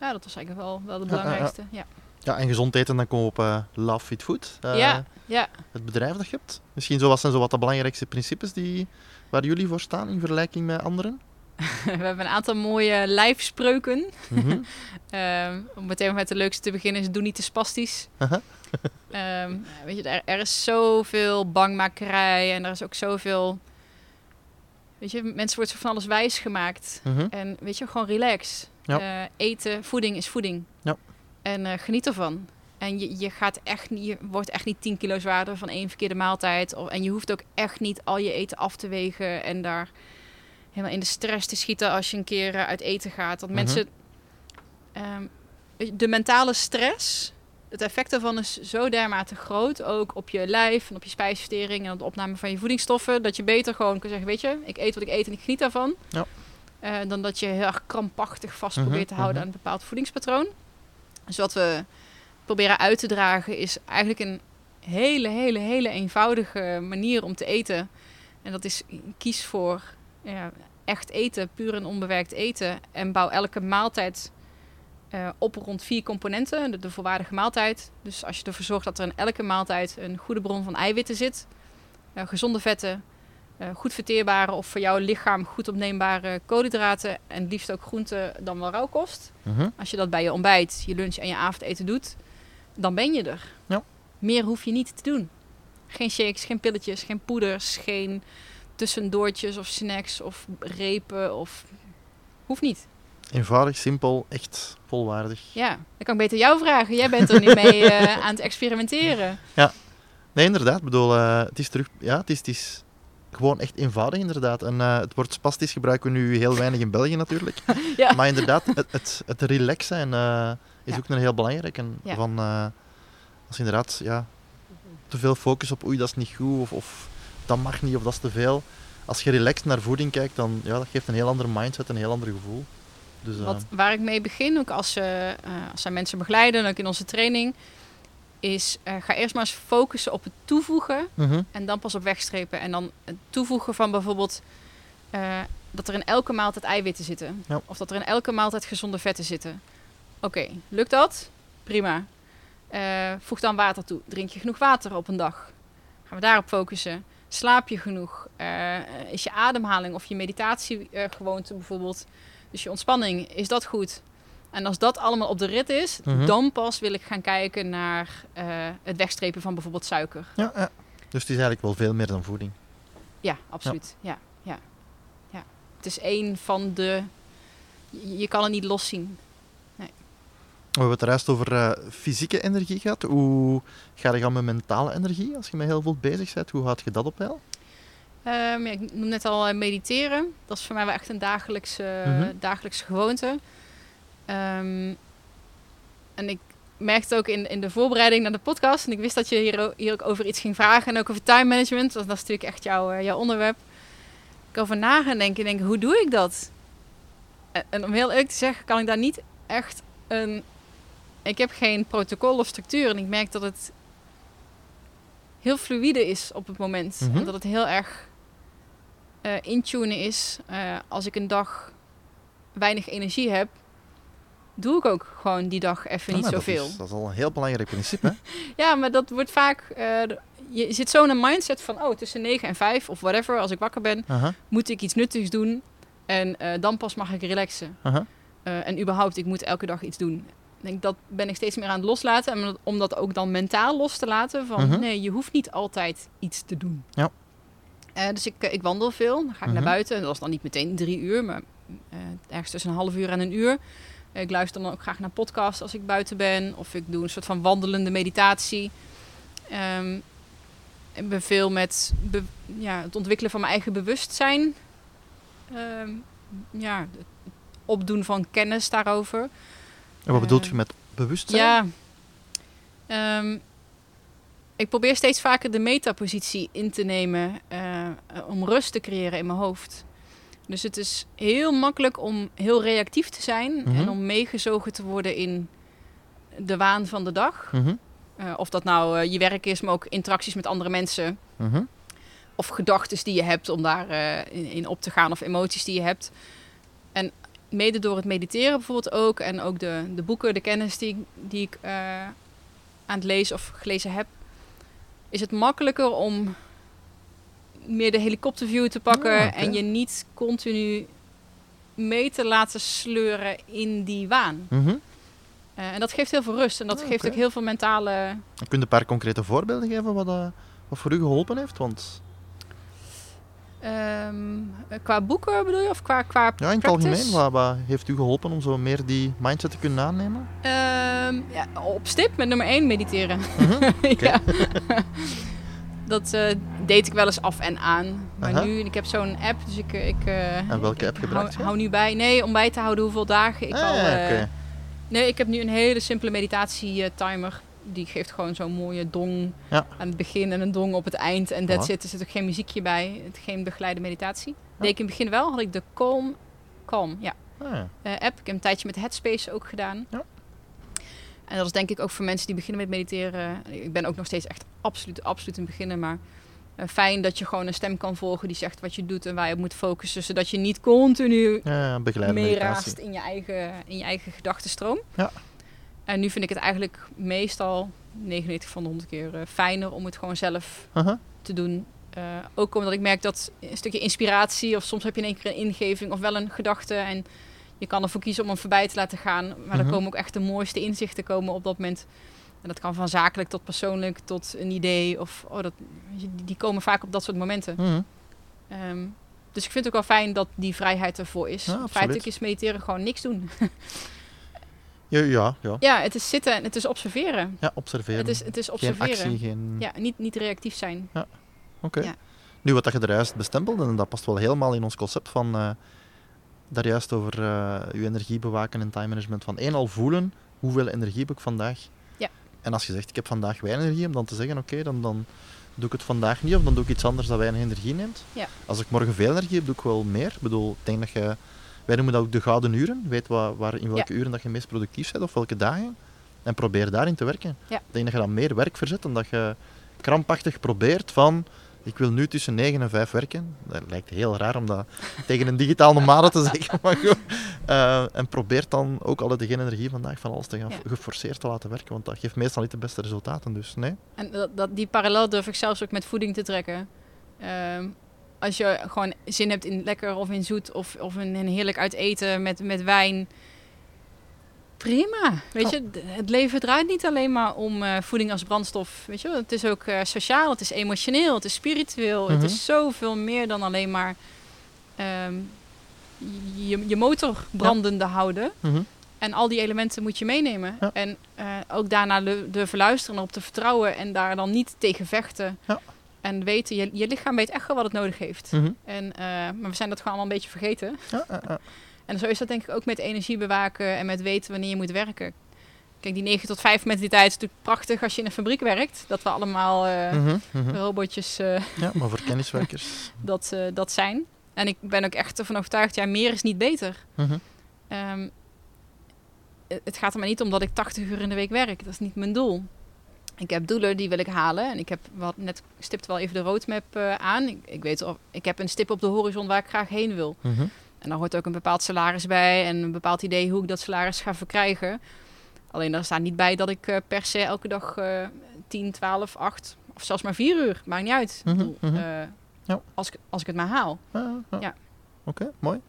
ja, dat was eigenlijk wel, wel de Ja, ja, ja. belangrijkste. Ja, Ja, en gezond eten, dan komen we op Love Fit Food. ja, ja. Het bedrijf dat je hebt. Misschien zo, wat zijn zo wat de belangrijkste principes die, waar jullie voor staan in vergelijking met anderen? (laughs) we hebben een aantal mooie lijfspreuken. Mhm. (laughs) Ehm, om meteen met de leukste te beginnen is doe niet te spastisch. (laughs) Ehm, weet je, er, er is zoveel bangmakerij en er is ook zoveel... Weet je, mensen wordt zo van alles wijs gemaakt. Mhm. En weet je, gewoon relax. Ja. Eh, eten, voeding is voeding. Ja. En eh, geniet ervan. En je, je, gaat echt niet, je wordt echt niet 10 kilo zwaarder van één verkeerde maaltijd. Of, en je hoeft ook echt niet al je eten af te wegen en daar helemaal in de stress te schieten als je een keer eh, uit eten gaat. Want Mhm. mensen. ehm, de mentale stress, het effect daarvan is zo dermate groot. Ook op je lijf en op je spijsvertering en op de opname van je voedingsstoffen. Dat je beter gewoon kan zeggen: Weet je, ik eet wat ik eet en ik geniet daarvan. Ja. Eh, dan dat je heel erg krampachtig vast Mhm, probeert te houden mhm. aan een bepaald voedingspatroon. Dus wat we proberen uit te dragen is eigenlijk een hele, hele, hele eenvoudige manier om te eten. En dat is kies voor ja, echt eten, puur en onbewerkt eten. En bouw elke maaltijd eh, op rond vier componenten, de, de volwaardige maaltijd. Dus als je ervoor zorgt dat er in elke maaltijd een goede bron van eiwitten zit, eh, gezonde vetten, eh, goed verteerbare of voor jouw lichaam goed opneembare koolhydraten en liefst ook groenten dan wel rauwkost. Mhm. Als je dat bij je ontbijt, je lunch en je avondeten doet, dan ben je er. Ja. Meer hoef je niet te doen. Geen shakes, geen pilletjes, geen poeders, geen tussendoortjes of snacks of repen of... Hoeft niet. Eenvoudig, simpel, echt volwaardig. Ja, dan kan ik beter jou vragen. Jij bent er nu mee (laughs) eh, aan het experimenteren. Nee, inderdaad. Ik bedoel, eh, het is terug... Ja, het is, het is gewoon echt eenvoudig, inderdaad. En eh, het woord spastisch gebruiken we nu heel weinig in België natuurlijk. (laughs) Ja. Maar inderdaad, het, het, het relaxen en, is Ja. ook een heel belangrijk. En Ja. van, als inderdaad ja, te veel focus op oei, dat is niet goed, of, of dat mag niet, of dat is te veel. Als je relaxed naar voeding kijkt, dan ja, dat geeft een heel andere mindset, een heel ander gevoel. Dus, eh, Wat, waar ik mee begin, ook als, eh eh, als zij mensen begeleiden, ook in onze training, is eh, ga eerst maar eens focussen op het toevoegen mhm, en dan pas op wegstrepen. En dan het toevoegen van bijvoorbeeld eh, dat er in elke maaltijd eiwitten zitten. Ja. Of dat er in elke maaltijd gezonde vetten zitten. Oké, lukt dat? Prima. Eh, voeg dan water toe. Drink je genoeg water op een dag? Gaan we daarop focussen. Slaap je genoeg? Eh, is je ademhaling of je meditatiegewoonte bijvoorbeeld, dus je ontspanning, is dat goed? En als dat allemaal op de rit is, Mhm. dan pas wil ik gaan kijken naar eh, het wegstrepen van bijvoorbeeld suiker. ja, ja. Dus het is eigenlijk wel veel meer dan voeding. Ja, absoluut. Ja. Ja. Ja. Het is één van de. Je je kan het niet loszien. We hebben het juist over eh, fysieke energie gehad. Hoe ga je dan met mentale energie? Als je met heel veel bezig bent, hoe houd je dat op peil? Ehm, ja, ik noem net al eh, mediteren. Dat is voor mij wel echt een dagelijkse, Mhm. dagelijkse gewoonte. Ehm, en ik merkte ook in, in de voorbereiding naar de podcast. En ik wist dat je hier, hier ook over iets ging vragen. En ook over time management. Want dat is natuurlijk echt jouw, eh, jouw onderwerp. Ik over na gaan denken. En denk, hoe doe ik dat? En, en om heel eerlijk te zeggen, kan ik daar niet echt een... Ik heb geen protocol of structuur. En ik merk dat het heel fluïde is op het moment. En dat het heel erg eh intunen is. Eh, als ik een dag weinig energie heb, doe ik ook gewoon die dag even niet dat zoveel. is- Dat is, al een heel belangrijk principe. hè? (laughs) Ja, maar dat wordt vaak. eh, je zit zo in een mindset van: oh, tussen 9 en 5 of whatever, als ik wakker ben, moet ik iets nuttigs doen. En dan pas mag ik relaxen. en überhaupt, ik moet elke dag iets doen. Denk, dat ben ik steeds meer aan het loslaten. En om dat- ook dan mentaal los te laten. Van Mhm. nee, je hoeft niet altijd iets te doen. Ja. Eh, dus ik, eh, ik wandel veel. Dan ga ik Mhm. naar buiten. En dat is dan niet meteen drie uur, maar eh, ergens tussen een half uur en een uur. Ik luister dan ook graag naar podcasts als ik buiten ben. Of ik doe een soort van wandelende meditatie. Ehm, ik ben veel met be- ja, het ontwikkelen van mijn eigen bewustzijn. Ehm, ja, het opdoen van kennis daarover. En wat bedoelt je met bewustzijn? Ja. Ehm, ik probeer steeds vaker de metapositie in te nemen eh, om rust te creëren in mijn hoofd. Dus het is heel makkelijk om heel reactief te zijn Mhm. en om meegezogen te worden in de waan van de dag. Mhm, Eh, of dat nou eh, je werk is, maar ook interacties met andere mensen. mhm. Of gedachten die je hebt om daar eh, in, in op te gaan. Of emoties die je hebt. Mede door het mediteren bijvoorbeeld ook. En ook de, de boeken, de kennis die, die ik eh, aan het lezen of gelezen heb. Is het makkelijker om meer de helikopterview te pakken. Oké. En je niet continu mee te laten sleuren in die waan. Mhm. Eh, en dat geeft heel veel rust. En dat Ja, geeft ook heel veel mentale... En Kun je een paar concrete voorbeelden geven wat, eh, wat voor u geholpen heeft? Want ehm, eh, qua boeken bedoel je? Of qua, qua ja, in het algemeen, wat, wat heeft u geholpen om zo meer die mindset te kunnen aannemen? Ehm, ja, op stip met nummer 1 mediteren. Mhm. (laughs) ja. dat eh, deed ik wel eens af en aan. Maar nu, ik heb zo'n app, dus ik... ik eh, En welke app gebruik hou, je? hou nu bij. Nee, om bij te houden hoeveel dagen ik Ah, al... ja, eh. Nee, ik heb nu een hele simpele meditatie-timer. Die geeft gewoon zo'n mooie dong Ja. aan het begin en een dong op het eind. En that's Voilà. it. Er zit ook geen muziekje bij. Het, geen begeleide meditatie. Ja. Deed ik in het begin wel. Had ik de Calm, Calm ja, ja. eh, app. Ik heb een tijdje met Headspace ook gedaan. Ja. En dat is denk ik ook voor mensen die beginnen met mediteren. Ik ben ook nog steeds echt absoluut, absoluut een beginner. Maar eh, fijn dat je gewoon een stem kan volgen die zegt wat je doet en waar je op moet focussen. Zodat je niet continu Ja, ja, begeleide meditatie. meeraast in je eigen, in je eigen gedachtenstroom. Ja. En nu vind ik het eigenlijk meestal 99 van de 100 keer eh, fijner om het gewoon zelf Aha. te doen. Eh, ook omdat ik merk dat een stukje inspiratie, of soms heb je in één keer een ingeving of wel een gedachte. En je kan ervoor kiezen om hem voorbij te laten gaan. Maar Mhm. dan komen ook echt de mooiste inzichten komen op dat moment. En dat kan van zakelijk tot persoonlijk, tot een idee. Of, oh, dat, die- komen vaak op dat soort momenten. Mhm. Ehm, dus ik vind het ook wel fijn dat die vrijheid ervoor is. Ja. Feitelijk is mediteren gewoon niks doen. (laughs) Ja, ja, ja. Ja, het is zitten en het is observeren. ja, observeren. Het is, het is geen observeren. actie, geen... Ja, niet, niet reactief zijn. Oké. Ja. Nu, wat dat je er juist bestempelde, en dat past wel helemaal in ons concept van eh, daar juist over eh je energie bewaken en time management. Van één al voelen, hoeveel energie heb ik vandaag? Ja. En als je zegt, ik heb vandaag weinig energie, om dan te zeggen, oké, dan, dan doe ik het vandaag niet, of dan doe ik iets anders dat weinig energie neemt. Ja. Als ik morgen veel energie heb, doe ik wel meer. Ik bedoel, ik denk dat je, wij noemen dat ook de gouden uren. Weet waar, waar, in welke uren dat je meest productief bent, of welke dagen. En probeer daarin te werken. Ja. Ik denk dat je dan meer werk verzet dan dat je krampachtig probeert van ik wil nu tussen 9 en 5 werken. Dat lijkt heel raar om dat (laughs) tegen een digitaal nomade te zeggen. Maar goed. Eh, en probeer dan ook alle geen energie vandaag van alles te gaan Ja. geforceerd te laten werken. Want dat geeft meestal niet de beste resultaten. Dus nee. En dat, dat, die parallel durf ik zelfs ook met voeding te trekken. Ehm, als je gewoon zin hebt in lekker of in zoet of, of in een heerlijk uit eten met, met wijn. Prima. Weet Oh. je, d- het leven draait niet alleen maar om eh, voeding als brandstof. Weet je, het is ook eh, sociaal, het is emotioneel, het is spiritueel. Mhm. Het is zoveel meer dan alleen maar ehm, je, je motor brandende houden. Mhm. En al die elementen moet je meenemen. Ja. En eh, ook daarna de, de verluisteren, op te vertrouwen en daar dan niet tegen vechten. Ja. En weten, je, je lichaam weet echt wel wat het nodig heeft. Mhm. En, eh, maar we zijn dat gewoon allemaal een beetje vergeten. Ja, ja, ja. (laughs) En zo is dat denk ik ook met energie bewaken en met weten wanneer je moet werken. Kijk, die 9 tot 5 mentaliteit is natuurlijk prachtig als je in een fabriek werkt. Dat we allemaal eh, Mhm, mhm. robotjes eh, (laughs) ja, maar voor kenniswerkers. (laughs) dat, dat zijn. En ik ben ook echt ervan overtuigd, ja, meer is niet beter. Ehm, het gaat er maar niet om dat ik 80 uur in de week werk. Dat is niet mijn doel. Ik heb doelen die wil ik halen. En ik heb wat net stipt wel even de roadmap eh, aan. Ik, ik weet of ik heb een stip op de horizon waar ik graag heen wil. Mhm. En daar hoort ook een bepaald salaris bij en een bepaald idee hoe ik dat salaris ga verkrijgen. Alleen daar staat niet bij dat ik eh, per se elke dag eh 10, 12, 8 of zelfs maar 4 uur. Maakt niet uit. Mhm, bedoel, mhm. eh, Ja. als, ik, als ik het maar haal. Ja, ja. Ja. Oké, mooi.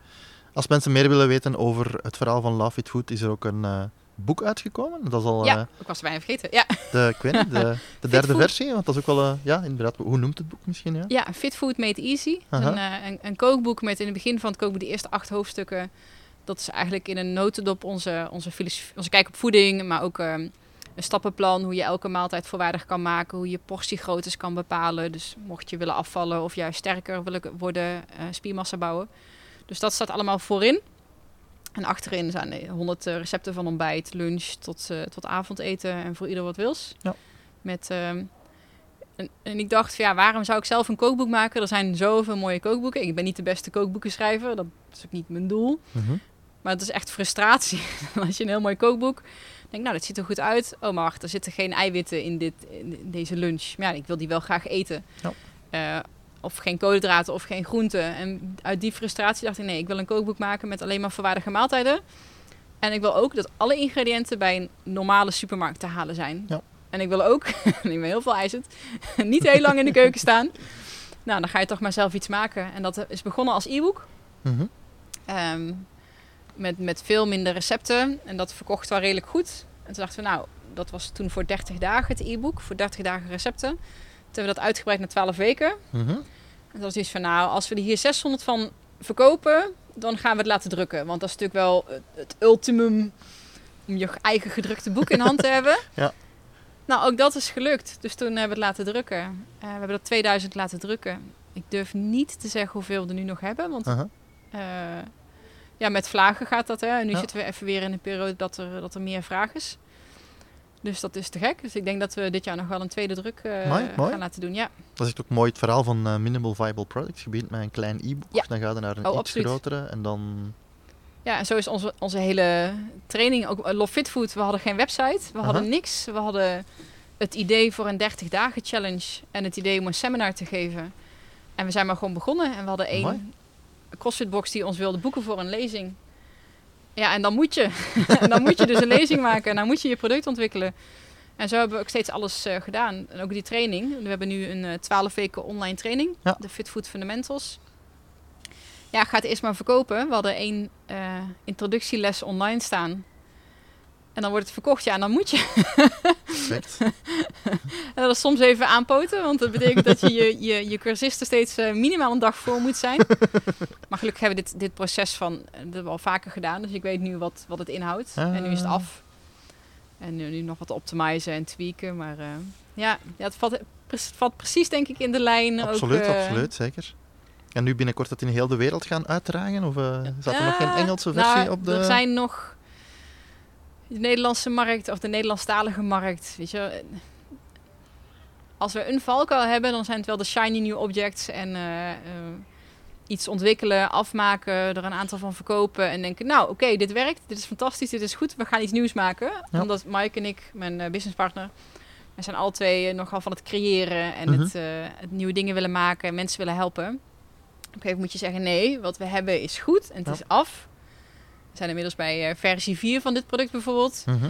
Als mensen meer willen weten over het verhaal van Love It Food, is er ook een boek uitgekomen. Dat is al ja, eh, ik was bijna vergeten. Ja. (laughs) de, ik weet niet, de, (laughs) de derde Food. versie. Want dat is ook wel, eh, ja, inderdaad. Hoe noemt het boek misschien? Ja? Ja, Fit Food Made Easy. Een, eh, een, een kookboek met in het begin van het kookboek de eerste acht hoofdstukken. Dat is eigenlijk in een notendop onze, onze, filosofie, onze kijk op voeding, maar ook ehm, een stappenplan hoe je elke maaltijd volwaardig kan maken, hoe je portiegroottes kan bepalen. Dus mocht je willen afvallen of juist sterker willen worden, spiermassa bouwen. Dus dat staat allemaal voorin. En achterin zijn er 100 eh, recepten van ontbijt, lunch tot, eh, tot avondeten en voor ieder wat wils. Ja. Met, ehm, en, en ik dacht, van, ja, waarom zou ik zelf een kookboek maken? Er zijn zoveel mooie kookboeken. Ik ben niet de beste kookboekenschrijver, dat is ook niet mijn doel. Mhm. Maar het is echt frustratie. (laughs) Als je een heel mooi kookboek denkt, nou, dat ziet er goed uit. Oh, maar wacht, er zitten geen eiwitten in, dit, in deze lunch. Maar ja, ik wil die wel graag eten. Ja. Eh, of geen koolhydraten of geen groenten. En uit die frustratie dacht ik, nee, ik wil een kookboek maken met alleen maar volwaardige maaltijden. En ik wil ook dat alle ingrediënten bij een normale supermarkt te halen zijn. Ja. En ik wil ook, (laughs) ik ben heel veel eisend, (laughs) niet heel lang in de keuken staan. Nou, dan ga je toch maar zelf iets maken. En dat is begonnen als e-book. Mhm. Ehm, met, met veel minder recepten. En dat verkocht wel redelijk goed. En toen dachten we, nou, dat was toen voor 30 dagen het e-book. Voor 30 dagen recepten. Toen hebben we dat uitgebreid naar 12 weken. Mhm. En dat was iets van, nou, als we er hier 600 van verkopen, dan gaan we het laten drukken. Want dat is natuurlijk wel het, het ultimum om je eigen gedrukte boek in hand te (laughs) hebben. Ja. Nou, ook dat is gelukt. Dus toen hebben we het laten drukken. Eh, we hebben er 2000 laten drukken. Ik durf niet te zeggen hoeveel we er nu nog hebben. Want Uh-huh. eh, ja, met vlagen gaat dat. Hè? En nu Ja. zitten we even weer in een periode dat er, dat er meer vraag is. Dus dat is te gek. Dus ik denk dat we dit jaar nog wel een tweede druk eh, Mooi, mooi. gaan laten doen. Ja. Dat is ook mooi het verhaal van eh, Minimal Viable Products. Je begint met een klein e-book, Ja. dan ga je naar een Oh, iets grotere en dan... ja, en zo is onze, onze hele training. Ook eh, Love Fit Food. We hadden geen website. We hadden niks. We hadden het idee voor een 30 dagen challenge. En het idee om een seminar te geven. En we zijn maar gewoon begonnen. En we hadden één Mooi. CrossFit box die ons wilde boeken voor een lezing. Ja, en dan moet je. (laughs) dan moet je dus een lezing maken. En dan moet je je product ontwikkelen. En zo hebben we ook steeds alles eh, gedaan. En ook die training. We hebben nu een eh 12 weken online training. Ja. De Fit Food Fundamentals. Ja, ga het eerst maar verkopen. We hadden één eh, introductieles online staan. En dan wordt het verkocht. Ja, en dan moet je. Perfect. (laughs) En dat is soms even aanpoten, want dat betekent dat je je, je, je cursisten steeds eh, minimaal een dag voor moet zijn. maar gelukkig hebben we dit, dit proces van, eh, dat we al vaker gedaan, dus ik weet nu wat, wat het inhoudt. En nu is het Ah. af. En nu, nu nog wat optimizen en tweaken, maar eh, ja, ja, het valt, valt precies denk ik in de lijn. absoluut, ook, absoluut, zeker. En nu binnenkort dat in heel de wereld gaan uitdragen? Of eh zat er nog geen Engelse versie nou, op de... Er zijn nog de Nederlandse markt of de Nederlandstalige markt. Weet je, als we een valkuil hebben, dan zijn het wel de shiny new objects en eh, eh, iets ontwikkelen, afmaken, er een aantal van verkopen en denken, nou oké, dit werkt, dit is fantastisch, dit is goed, we gaan iets nieuws maken. Ja. Omdat Mike en ik, mijn eh, businesspartner, wij zijn alle twee eh, nogal van het creëren en Mhm. het, eh, het nieuwe dingen willen maken en mensen willen helpen. Op een gegeven moment moet je zeggen, nee, wat we hebben is goed en het Ja. is af. Zijn inmiddels bij eh, versie 4 van dit product bijvoorbeeld. Mhm.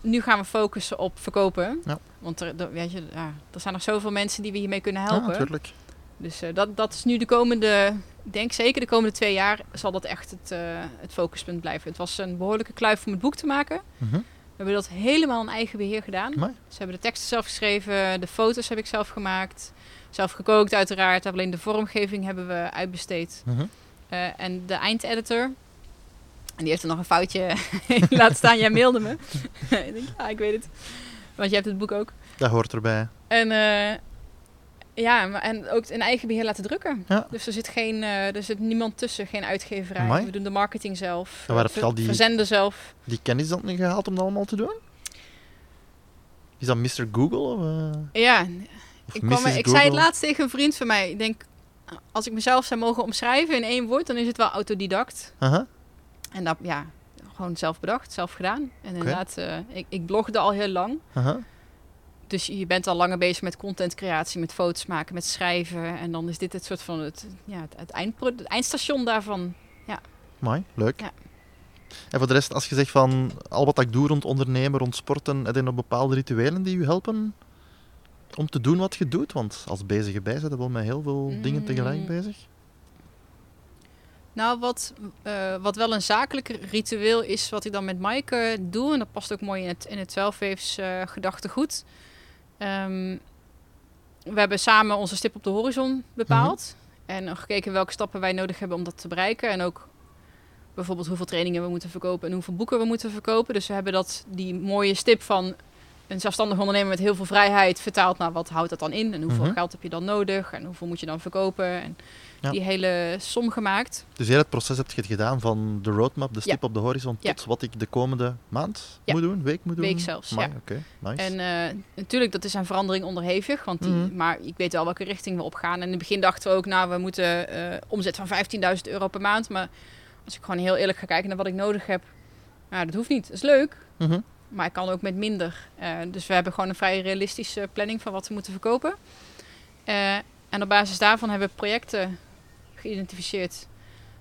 Nu gaan we focussen op verkopen. Ja. Want er, er- weet je, ja, er zijn nog zoveel mensen die we hiermee kunnen Ja, helpen. natuurlijk. dus eh, dat, dat is nu de komende, ik denk zeker de komende twee jaar zal dat echt het, eh, het focuspunt blijven. Het was een behoorlijke kluif om het boek te maken. Mhm. We hebben dat helemaal in eigen beheer gedaan. Ze hebben de teksten zelf geschreven, de foto's heb ik zelf gemaakt. Zelf gekookt uiteraard. Alleen de vormgeving hebben we uitbesteed. Mhm. En de eindeditor. En die heeft er nog een foutje laten staan. Jij mailde me. (laughs) ik denk, ja, ik weet het. Want je hebt het boek ook. Dat hoort erbij. En eh, ja, maar- en ook in eigen beheer laten drukken. Ja. Dus er zit, geen, eh, er zit niemand tussen, geen uitgeverij. Amai. We doen de marketing zelf. En waar heb eh, je al die- Verzenden zelf. Die kennis dan niet gehaald om dat allemaal te doen? Is dat Mr. Google? Of, Ja, of ik, kwam, ik zei het laatst tegen een vriend van mij. Ik denk, als ik mezelf zou mogen omschrijven in één woord, dan is het wel autodidact. Aha. En dat, ja, gewoon zelf bedacht, zelf gedaan. En inderdaad, eh, ik, ik blogde al heel lang. Dus je bent al langer bezig met contentcreatie, met foto's maken, met schrijven. En dan is dit het soort van het, ja, het, het, eindstation daarvan. Mooi, leuk. Ja. En voor de rest, als je zegt van al wat ik doe rond ondernemen, rond sporten, heb je nog bepaalde rituelen die je helpen om te doen wat je doet? Want als bezige bij zijn, wel met heel veel dingen tegelijk Mm. bezig. Nou, wat, eh, wat wel een zakelijk ritueel is, wat ik dan met Maaike doe, en dat past ook mooi in het, in het twaalfweefs eh, gedachtegoed. Ehm, we hebben samen onze stip op de horizon bepaald. En gekeken welke stappen wij nodig hebben om dat te bereiken. En ook bijvoorbeeld hoeveel trainingen we moeten verkopen en hoeveel boeken we moeten verkopen. Dus we hebben dat, die mooie stip van een zelfstandig ondernemer met heel veel vrijheid vertaald naar wat houdt dat dan in? En hoeveel Mhm. geld heb je dan nodig? En hoeveel moet je dan verkopen? En Ja. die hele som gemaakt. Dus heel het proces heb je gedaan van de roadmap, de stip op de horizon, Ja. tot wat ik de komende maand moet doen, week moet doen? Week zelfs, Amai, ja. Oké, nice. En eh, natuurlijk, dat is aan verandering onderhevig. Want die, Mhm. Maar ik weet wel welke richting we opgaan. En in het begin dachten we ook, nou, we moeten eh, omzet van 15.000 euro per maand. Maar als ik gewoon heel eerlijk ga kijken naar wat ik nodig heb, nou, dat hoeft niet. Dat is leuk, Mhm. Maar ik kan ook met minder. Eh, dus we hebben gewoon een vrij realistische planning van wat we moeten verkopen. Eh, en op basis daarvan hebben we projecten geïdentificeerd.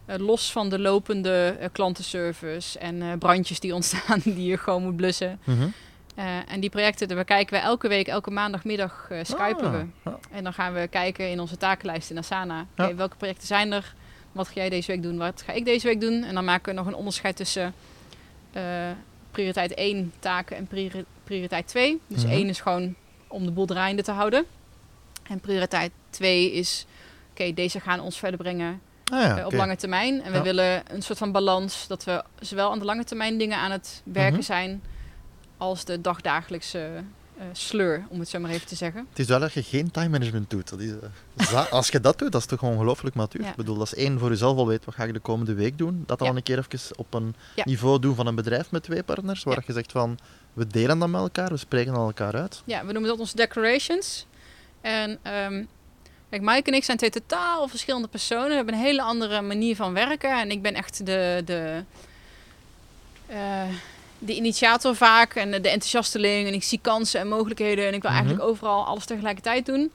Eh, los van de lopende klantenservice en brandjes die ontstaan (laughs) die je gewoon moet blussen. Mhm. En die projecten, daar kijken we elke week, elke maandagmiddag skypen Ah, we. En dan gaan we kijken in onze takenlijst in Asana. Welke projecten zijn er? Wat ga jij deze week doen? Wat ga ik deze week doen? En dan maken we nog een onderscheid tussen prioriteit 1 taken en priori- prioriteit 2. Dus Mhm. 1 is gewoon om de boel draaiende te houden. En prioriteit 2 is, oké, deze gaan ons verder brengen. Ah ja, eh, op lange termijn. En we Ja. willen een soort van balans dat we zowel aan de lange termijn dingen aan het werken Mhm. zijn als de dagdagelijkse sleur, om het zo maar even te zeggen. Het is wel dat je geen time management doet. Dat is, eh, als je dat doet, dat is toch ongelooflijk matuur. Ja. Ik bedoel, dat is één voor jezelf al weet, wat ga ik de komende week doen. Dat dan Ja. een keer even op een Ja. niveau doen van een bedrijf met twee partners, waar je zegt van, we delen dat met elkaar, we spreken aan elkaar uit. Ja, we noemen dat onze decorations. En ehm, kijk, Mike en ik zijn twee totaal verschillende personen. We hebben een hele andere manier van werken. En ik ben echt de, de, eh, de initiator vaak en de enthousiasteling. En ik zie kansen en mogelijkheden. En ik wil Mhm. eigenlijk overal alles tegelijkertijd doen.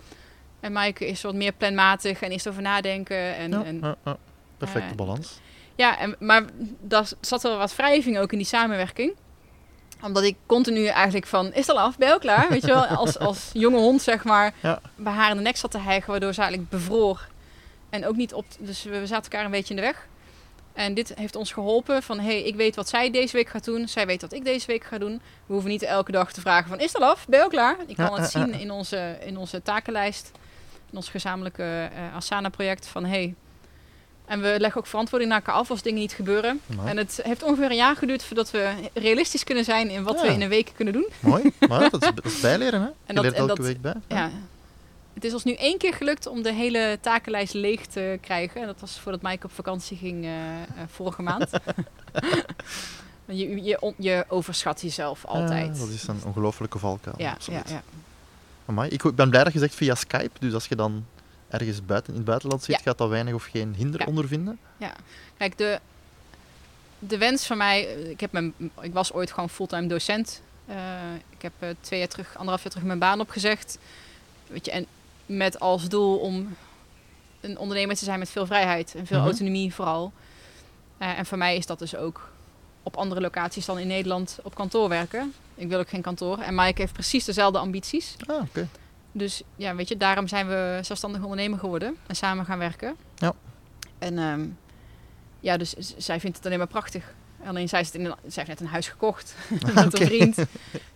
En Mike is wat meer planmatig en eerst over nadenken. En, Ja. Perfecte eh, balans. ja, en, maar daar zat wel wat wrijving ook in die samenwerking. Omdat ik continu eigenlijk van, is het al af, ben je al klaar? Weet je wel, als, als jonge hond zeg maar, Ja. bij haar in de nek zat te hijgen, waardoor ze eigenlijk bevroor. En ook niet op, dus we, we zaten elkaar een beetje in de weg. En dit heeft ons geholpen van, hey, ik weet wat zij deze week gaat doen. Zij weet wat ik deze week ga doen. We hoeven niet elke dag te vragen van, is al af? Ben je al klaar? Ik kan het zien in onze, in onze takenlijst. In ons gezamenlijke eh, Asana-project van. Hey, en we leggen ook verantwoording naar elkaar af als dingen niet gebeuren. Mooi. En het heeft ongeveer een jaar geduurd voordat we realistisch kunnen zijn in wat Ja. we in een week kunnen doen. Mooi, maar dat is, dat is bijleren, hè? (laughs) Je dat- leert en elke dat- week bij. Ja. Het is ons nu één keer gelukt om de hele takenlijst leeg te krijgen. En dat was voordat Mike op vakantie ging eh, eh, vorige maand. (laughs) Je, je, je overschat jezelf altijd. Ja, dat is een ongelofelijke valkuil. ja, ja, absoluut. ja. Amai, ik ben blij dat je zegt via Skype, dus als je dan ergens buiten, in het buitenland zit, Ja. gaat dat weinig of geen hinder Ja. ondervinden. Kijk, de, de wens van mij... Ik, heb mijn, ik was ooit gewoon fulltime docent. Eh, ik heb eh, twee jaar terug, anderhalf jaar terug mijn baan opgezegd. Weet je, en met als doel om een ondernemer te zijn met veel vrijheid en veel Mhm. autonomie vooral. Eh, en voor mij is dat dus ook op andere locaties dan in Nederland op kantoor werken. Ik wil ook geen kantoor. En Mike heeft precies dezelfde ambities. Ah, oké. Dus ja, weet je, daarom zijn we zelfstandig ondernemer geworden en samen gaan werken. Ja. En ehm, ja, dus zij vindt het alleen maar prachtig. Alleen zij, zit in een, zij heeft net een huis gekocht (laughs) (laughs) met een vriend.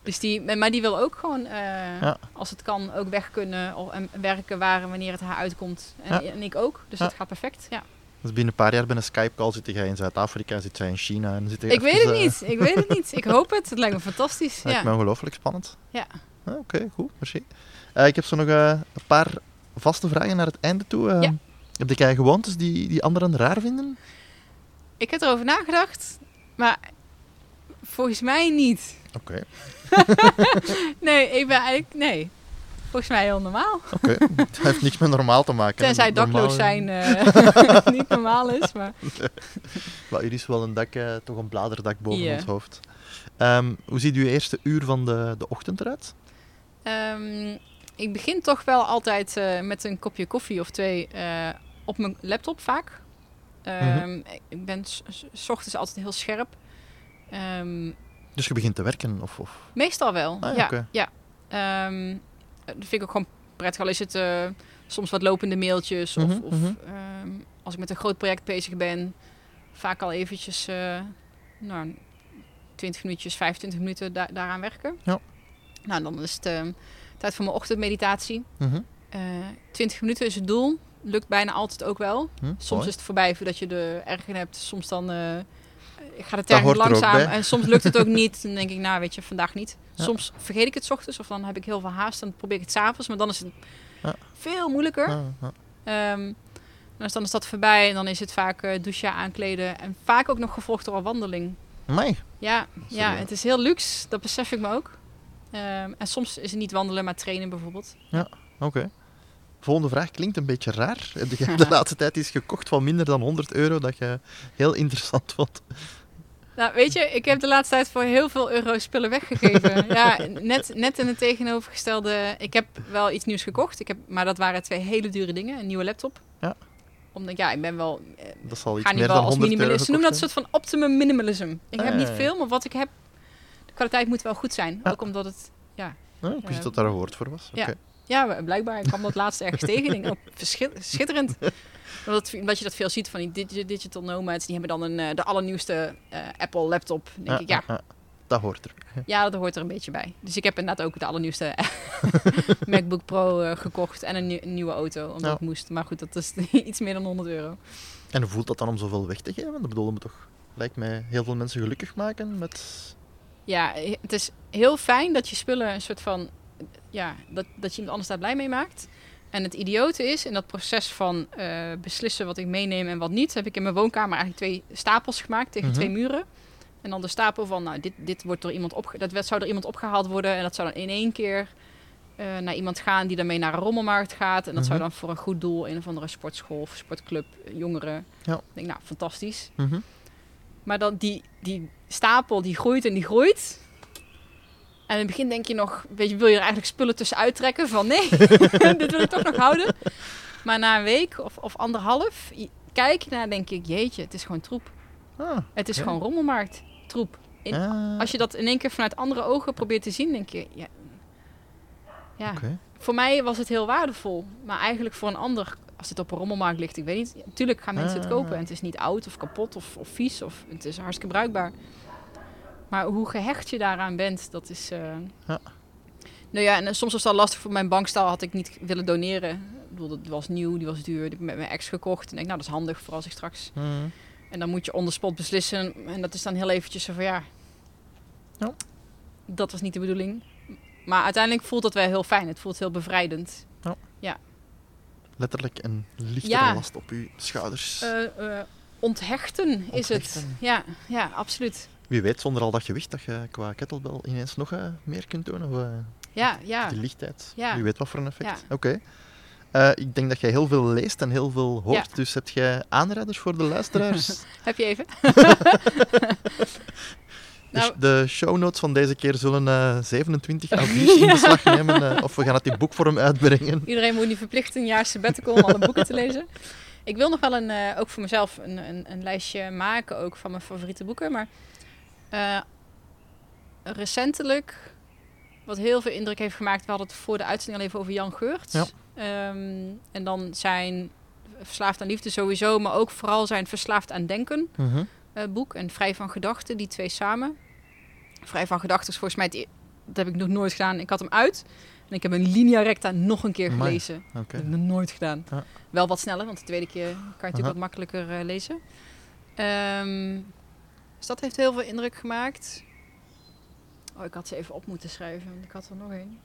Dus die, maar die wil ook gewoon, eh, Ja. als het kan, ook weg kunnen of, en werken waar en wanneer het haar uitkomt. En, Ja. en ik ook. Dus dat gaat perfect. Ja. Dus binnen een paar jaar bij een Skype-call zit jij in Zuid-Afrika, zit jij in China en zit Ik weet het niet. Ik weet het niet. Ik hoop het. Het lijkt me fantastisch. Lijkt Ja. me ongelooflijk spannend. Ja. Ah, Oké, goed, merci. Eh, ik heb zo nog eh, een paar vaste vragen naar het einde toe. Eh, Ja. Heb jij gewoontes die, die anderen raar vinden? Ik heb erover nagedacht, maar volgens mij niet. Oké, (laughs) Nee, ik ben eigenlijk... Nee. Volgens mij heel normaal. oké. het heeft niks met normaal te maken. Tenzij dakloos zijn eh, (laughs) niet normaal is. Maar (laughs) Maar hier is wel een dak, eh, toch een bladerdak boven Ja. ons hoofd. Ehm, hoe ziet uw eerste uur van de, de ochtend eruit? ehm, ik begin toch wel altijd eh, met een kopje koffie of twee op mijn laptop vaak. Ehm, Ik ben s- ochtends altijd heel scherp. Ehm, Dus je begint te werken? Of, of... meestal wel, Ah, ja, ja. Ehm, dat vind ik ook gewoon prettig. Al is het eh, soms wat lopende mailtjes. Of, Mhm, of mhm. als ik met een groot project bezig ben, vaak al eventjes eh, nou, 20 minuutjes, 25 minuten da- daaraan werken. Ja. Nou, dan is het tijd voor mijn ochtendmeditatie. Mhm. Eh 20 minuten is het doel. Lukt bijna altijd ook wel. Hm, Soms mooi. is het voorbij voordat je er erg in hebt. Soms dan eh gaat het erg er langzaam. En soms lukt het ook (laughs) niet. Dan denk ik, nou weet je, vandaag niet. Ja. Soms vergeet ik het 's ochtends. Of dan heb ik heel veel haast. Dan probeer ik het s'avonds. Maar dan is het Ja. veel moeilijker. Ah. Ehm, dus dan is dat voorbij. En dan is het vaak eh, douchen, aankleden. En vaak ook nog gevolgd door een wandeling. Amai. Ja, ja, het is heel luxe. Dat besef ik me ook. Ehm, en soms is het niet wandelen, maar trainen bijvoorbeeld. Oké. Volgende vraag klinkt een beetje raar. (laughs) Heb je de (laughs) laatste tijd iets gekocht van minder dan 100 euro dat je heel interessant vond? Nou, weet je, ik heb de laatste tijd voor heel veel euro spullen weggegeven. (laughs) ja, net, net in het tegenovergestelde. Ik heb wel iets nieuws gekocht, ik heb, maar dat waren twee hele dure dingen. Een nieuwe laptop. Ja. Omdat, ja, ik ben wel... eh, Dat zal iets ga meer wel dan als 100 euro minimalist. Ze noemen dat een soort van optimum minimalism. Ik Ah, heb ja, niet ja. veel, maar wat ik heb... De kwaliteit moet wel goed zijn. Ja. Ook omdat het... zijn. Ah, ik wist eh, dat daar een woord voor was. ja. Ja, blijkbaar. Ik kwam dat laatste ergens (laughs) tegen. Ik denk, oh, schitterend. Omdat, omdat je dat veel ziet van die digi- digital nomads. Die hebben dan een, eh, de allernieuwste eh, Apple laptop. Denk ik, ja, ah, ah. Dat hoort er. (laughs) Ja, dat hoort er een beetje bij. Dus ik heb inderdaad ook de allernieuwste (laughs) MacBook Pro eh, gekocht en een, nieuw- een nieuwe auto, omdat Ja. het moest. Maar goed, dat is iets meer dan 100 euro. En hoe voelt dat dan om zoveel weg te geven? Dat bedoel, dat moet toch, lijkt mij, heel veel mensen gelukkig maken met... Ja, het is heel fijn dat je spullen een soort van... Ja, dat, dat je iemand anders daar blij mee maakt. En het idiote is, in dat proces van eh, beslissen wat ik meeneem en wat niet... heb ik in mijn woonkamer eigenlijk twee stapels gemaakt tegen Mhm. twee muren. En dan de stapel van, nou, dit, dit wordt door iemand opge dat werd- zou door iemand opgehaald worden... en dat zou dan in één keer eh, naar iemand gaan die daarmee naar een rommelmarkt gaat. En dat zou Mhm. dan voor een goed doel... een of andere sportschool of sportclub, eh, jongeren. Ja. Ik denk, nou, fantastisch. Mhm. Maar dan die, die stapel die groeit en die groeit. En in het begin denk je nog, weet je, wil je er eigenlijk spullen tussen uittrekken van nee, (laughs) dit wil ik toch nog houden. Maar na een week of, of anderhalf kijk naar en denk ik, jeetje, het is gewoon troep. Ah, Het is gewoon rommelmarkt, troep. In- ah, Als je dat in één keer vanuit andere ogen probeert te zien, denk je, ja, ja. Voor mij was het heel waardevol, maar eigenlijk voor een ander, als het op een rommelmarkt ligt, ik weet niet. Natuurlijk gaan mensen het Ah. kopen en het is niet oud of kapot of, of vies of het is hartstikke bruikbaar. Maar hoe gehecht je daaraan bent, dat is. eh, Ja. Nou ja, en soms was het al lastig voor mijn bankstal, had ik niet willen doneren. Ik bedoel, dat was nieuw, die was duur, die heb ik met mijn ex gekocht. En ik denk, nou, dat is handig voor als ik straks. Mhm. En dan moet je on the spot beslissen. En dat is dan heel eventjes zo van ja. Ja. Dat was niet de bedoeling. Maar uiteindelijk voelt dat wel heel fijn. Het voelt heel bevrijdend. Letterlijk een lichtere Ja. last op uw schouders. Eh, eh, onthechten is het. Onthechten. Ja, ja, absoluut. Wie weet, zonder al dat gewicht, dat je qua kettlebell ineens nog eh, meer kunt doen. Of, eh, Ja, ja. Die lichtheid. Ja. Wie weet wat voor een effect. Ja. Oké. Eh, ik denk dat jij heel veel leest en heel veel hoort. Ja. Dus heb jij aanrijders voor de luisteraars? (laughs) Heb je even? (laughs) De Nou- de show notes van deze keer zullen eh 27 A4's in beslag (laughs) nemen. of we gaan het in boekvorm uitbrengen. Iedereen moet nu verplicht een jaar sabbatical om alle boeken te lezen. Ik wil nog wel een, ook voor mezelf een, een, een lijstje maken, ook van mijn favoriete boeken. Maar eh, recentelijk, wat heel veel indruk heeft gemaakt, we hadden het voor de uitzending al even over Jan Geurts. Ja. Ehm, en dan zijn Verslaafd aan Liefde sowieso, maar ook vooral zijn Verslaafd aan Denken Mhm. eh, boek en Vrij van Gedachten, die twee samen. Vrij van Gedachten is volgens mij, e- dat heb ik nog nooit gedaan. Ik had hem uit en ik heb een linea recta nog een keer gelezen. Dat heb ik nog nooit gedaan. Ja. Wel wat sneller, want de tweede keer kan je natuurlijk wat makkelijker eh, lezen. Ehm, dus dat heeft heel veel indruk gemaakt. Oh, ik had ze even op moeten schrijven, want ik had er nog één.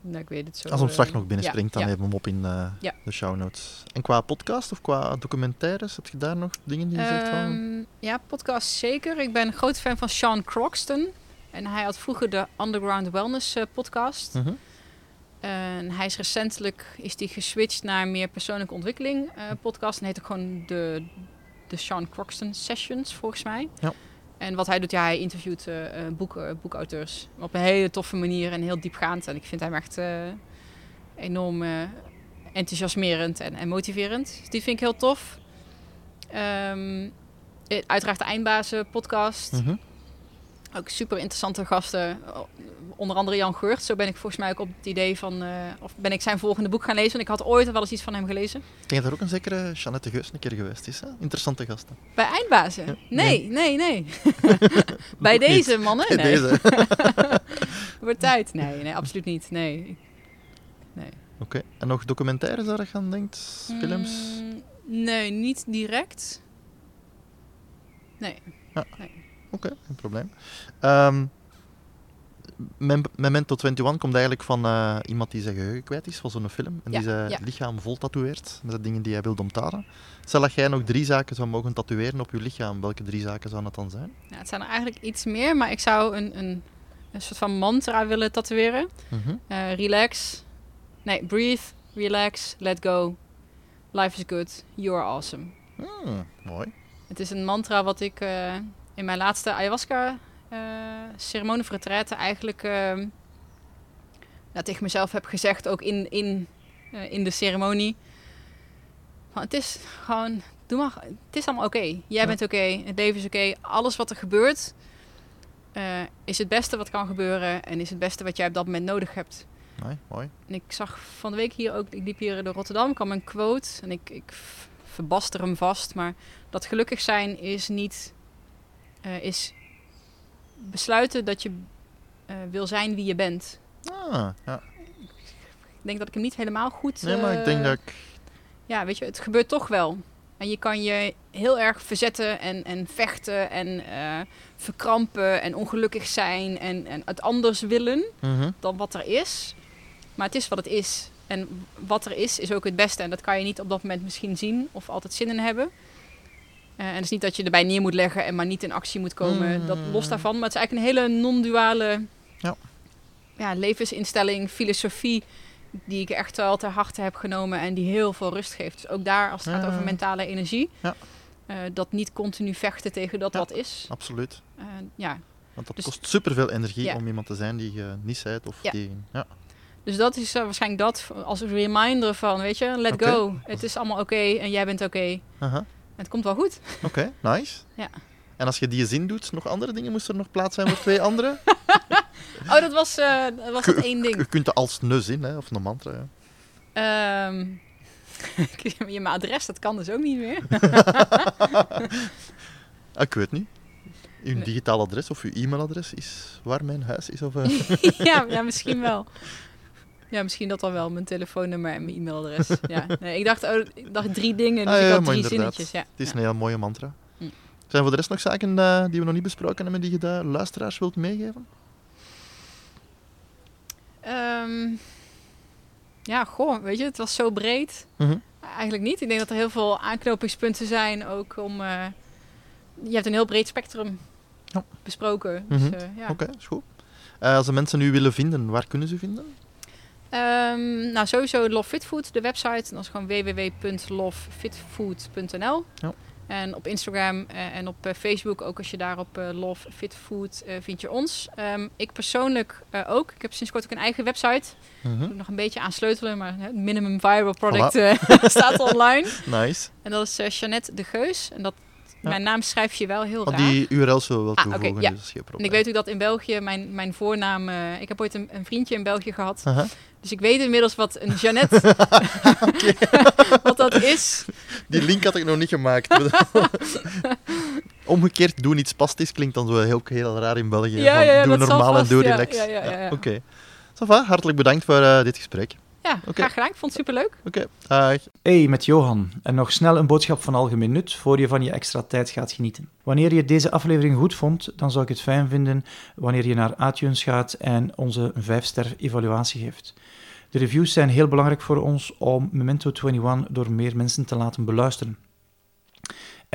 Nou, ik weet het zo. Als hem eh, straks nog binnenspringt, ja, dan ja. nemen we hem op in eh, Ja. de show notes. En qua podcast of qua documentaires, heb je daar nog dingen die je zegt van... Ehm, ja, podcast zeker. Ik ben een groot fan van Sean Croxton. En hij had vroeger de Underground Wellness eh, podcast. Mhm. En hij is recentelijk is die geswitcht naar meer persoonlijke ontwikkeling eh, podcast. En heet ook gewoon de, de Sean Croxton Sessions, volgens mij. Ja. En wat hij doet, ja, hij interviewt eh, eh, eh, boekauteurs. Op een hele toffe manier en heel diepgaand. En ik vind hem echt enorm enthousiasmerend en, en motiverend. Dus die vind ik heel tof. Ehm, eh, uiteraard de Eindbazen podcast. Mhm. Ook super interessante gasten. Onder andere Jan Geurt. Zo ben ik volgens mij ook op het idee van... eh, of ben ik zijn volgende boek gaan lezen. Want ik had ooit wel eens iets van hem gelezen. Ik denk dat er ook een zekere Jeannette Geus een keer geweest is. Hè? Interessante gasten. Bij Eindbazen? Ja. Nee, nee, nee. (laughs) Bij niet. deze mannen? Bij Nee. Deze. (laughs) Wordt tijd? Nee, nee, absoluut niet. Nee. Oké. En nog documentaires waar je aan denkt? Films? Mm, nee, niet direct. Nee. Oké, geen probleem. Ehm, Mem- Memento 21 komt eigenlijk van eh, iemand die zijn geheugen kwijt is, van zo'n film. En Ja, die zijn ja. lichaam vol tatoeëert met de dingen die hij wil onthouden. Stel dat jij nog drie zaken zou mogen tatoeëren op je lichaam, welke drie zaken zouden dat dan zijn? Nou, het zijn er eigenlijk iets meer. Maar ik zou een, een, een soort van mantra willen tatoeëren. Mhm. Eh, relax. Nee, breathe, relax, let go. Life is good, you are awesome. Hmm, mooi. Het is een mantra wat ik eh, in mijn laatste ayahuasca eh ceremonie of retraite eigenlijk eh, ja, tegen mezelf heb gezegd, ook in, in, eh, in de ceremonie. Van, het is gewoon, doe maar, het is allemaal oké. Jij Ja. bent oké, het leven is oké. Alles wat er gebeurt eh, is het beste wat kan gebeuren en is het beste wat jij op dat moment nodig hebt. Mooi, mooi. En ik zag van de week hier ook, ik liep hier door Rotterdam, kwam een quote en ik, ik verbaster hem vast. Maar dat gelukkig zijn is niet, eh, is besluiten dat je eh, wil zijn wie je bent. Ah, ja. denk dat ik hem niet helemaal goed... Nee, maar ik denk eh, dat ik... Ja, weet je, het gebeurt toch wel. En je kan je heel erg verzetten en, en vechten en verkrampen en ongelukkig zijn en, en het anders willen Mhm. dan wat er is. Maar het is wat het is. En wat er is, is ook het beste. En dat kan je niet op dat moment misschien zien of altijd zin in hebben. Eh, en het is niet dat je erbij neer moet leggen en maar niet in actie moet komen. Mm. Dat los daarvan. Maar het is eigenlijk een hele non-duale Ja. ja, levensinstelling, filosofie. Die ik echt wel ter harte heb genomen en die heel veel rust geeft. Dus ook daar, als het gaat Ja. over mentale energie. Ja. eh, dat niet continu vechten tegen dat Ja. wat is. Absoluut. Eh, ja. Want dat Dus- kost superveel energie Ja. om iemand te zijn die je niet zijt of Ja. die... Ja. Dus dat is waarschijnlijk dat als een reminder van, weet je, let go. Het is allemaal oké en jij bent oké. Aha. En Het komt wel goed. Oké, nice. Ja. En als je die zin doet, nog andere dingen? Moest er nog plaats zijn voor twee andere? (laughs) Oh, dat was, eh dat was het één Je ding. kunt er als ne zin, hè, of een mantra. Ja. Ehm (laughs) je mijn adres, dat kan dus ook niet meer. (laughs) Ik weet niet. Uw Nee. digitaal adres of uw e-mailadres is waar mijn huis is? Of, eh, ja, ja, misschien wel. Ja, misschien dat dan wel. Mijn telefoonnummer en mijn e-mailadres. (laughs) Ja. Nee, ik, dacht, oh, ik dacht drie dingen, dus Ah, ik had drie inderdaad. zinnetjes. Ja. Het is een heel mooie mantra. Hm. Zijn voor de rest nog zaken eh, die we nog niet besproken hebben, die je de luisteraars wilt meegeven? Ehm, ja, goh, weet je, het was zo breed. Mhm. Eigenlijk niet. Ik denk dat er heel veel aanknopingspunten zijn ook om... eh, je hebt een heel breed spectrum Ja. besproken. Dus, Mhm. eh, ja. Oké, is goed. Als de mensen nu willen vinden, waar kunnen ze vinden? Ehm, nou, sowieso Love Fit Food, de website. Dat is gewoon www.lovefitfood.nl. Ja. En op Instagram eh, en op eh, Facebook, ook als je daar op eh, Love Fit Food vind je ons. Ehm, ik persoonlijk ook. Ik heb sinds kort ook een eigen website. Mhm. Moet nog een beetje aan sleutelen, maar het minimum viable product (laughs) staat online. (laughs) Nice. En dat is Jeannette de Geus. En dat. Mijn naam schrijf je wel heel raar. die URL zullen we wel Ah, toevoegen, ja. dus En probleem. ik weet ook dat in België mijn, mijn voornaam... eh, ik heb ooit een, een vriendje in België gehad. Dus ik weet inmiddels wat een Jeannette... (laughs) (laughs) wat dat is. Die link had ik nog niet gemaakt. (laughs) Omgekeerd, doen iets spastisch klinkt dan zo heel, heel raar in België. Ja, ja, ja, doe normaal en doe ja, relax. ja, ja, ja. Oké. Va, hartelijk bedankt voor eh, dit gesprek. Ja, graag gedaan. Ik vond het superleuk. Oké, dag. Hey, met Johan. En nog snel een boodschap van algemeen nut voor je van je extra tijd gaat genieten. Wanneer je deze aflevering goed vond, dan zou ik het fijn vinden wanneer je naar iTunes gaat en onze 5-ster evaluatie geeft. De reviews zijn heel belangrijk voor ons om Memento 21 door meer mensen te laten beluisteren.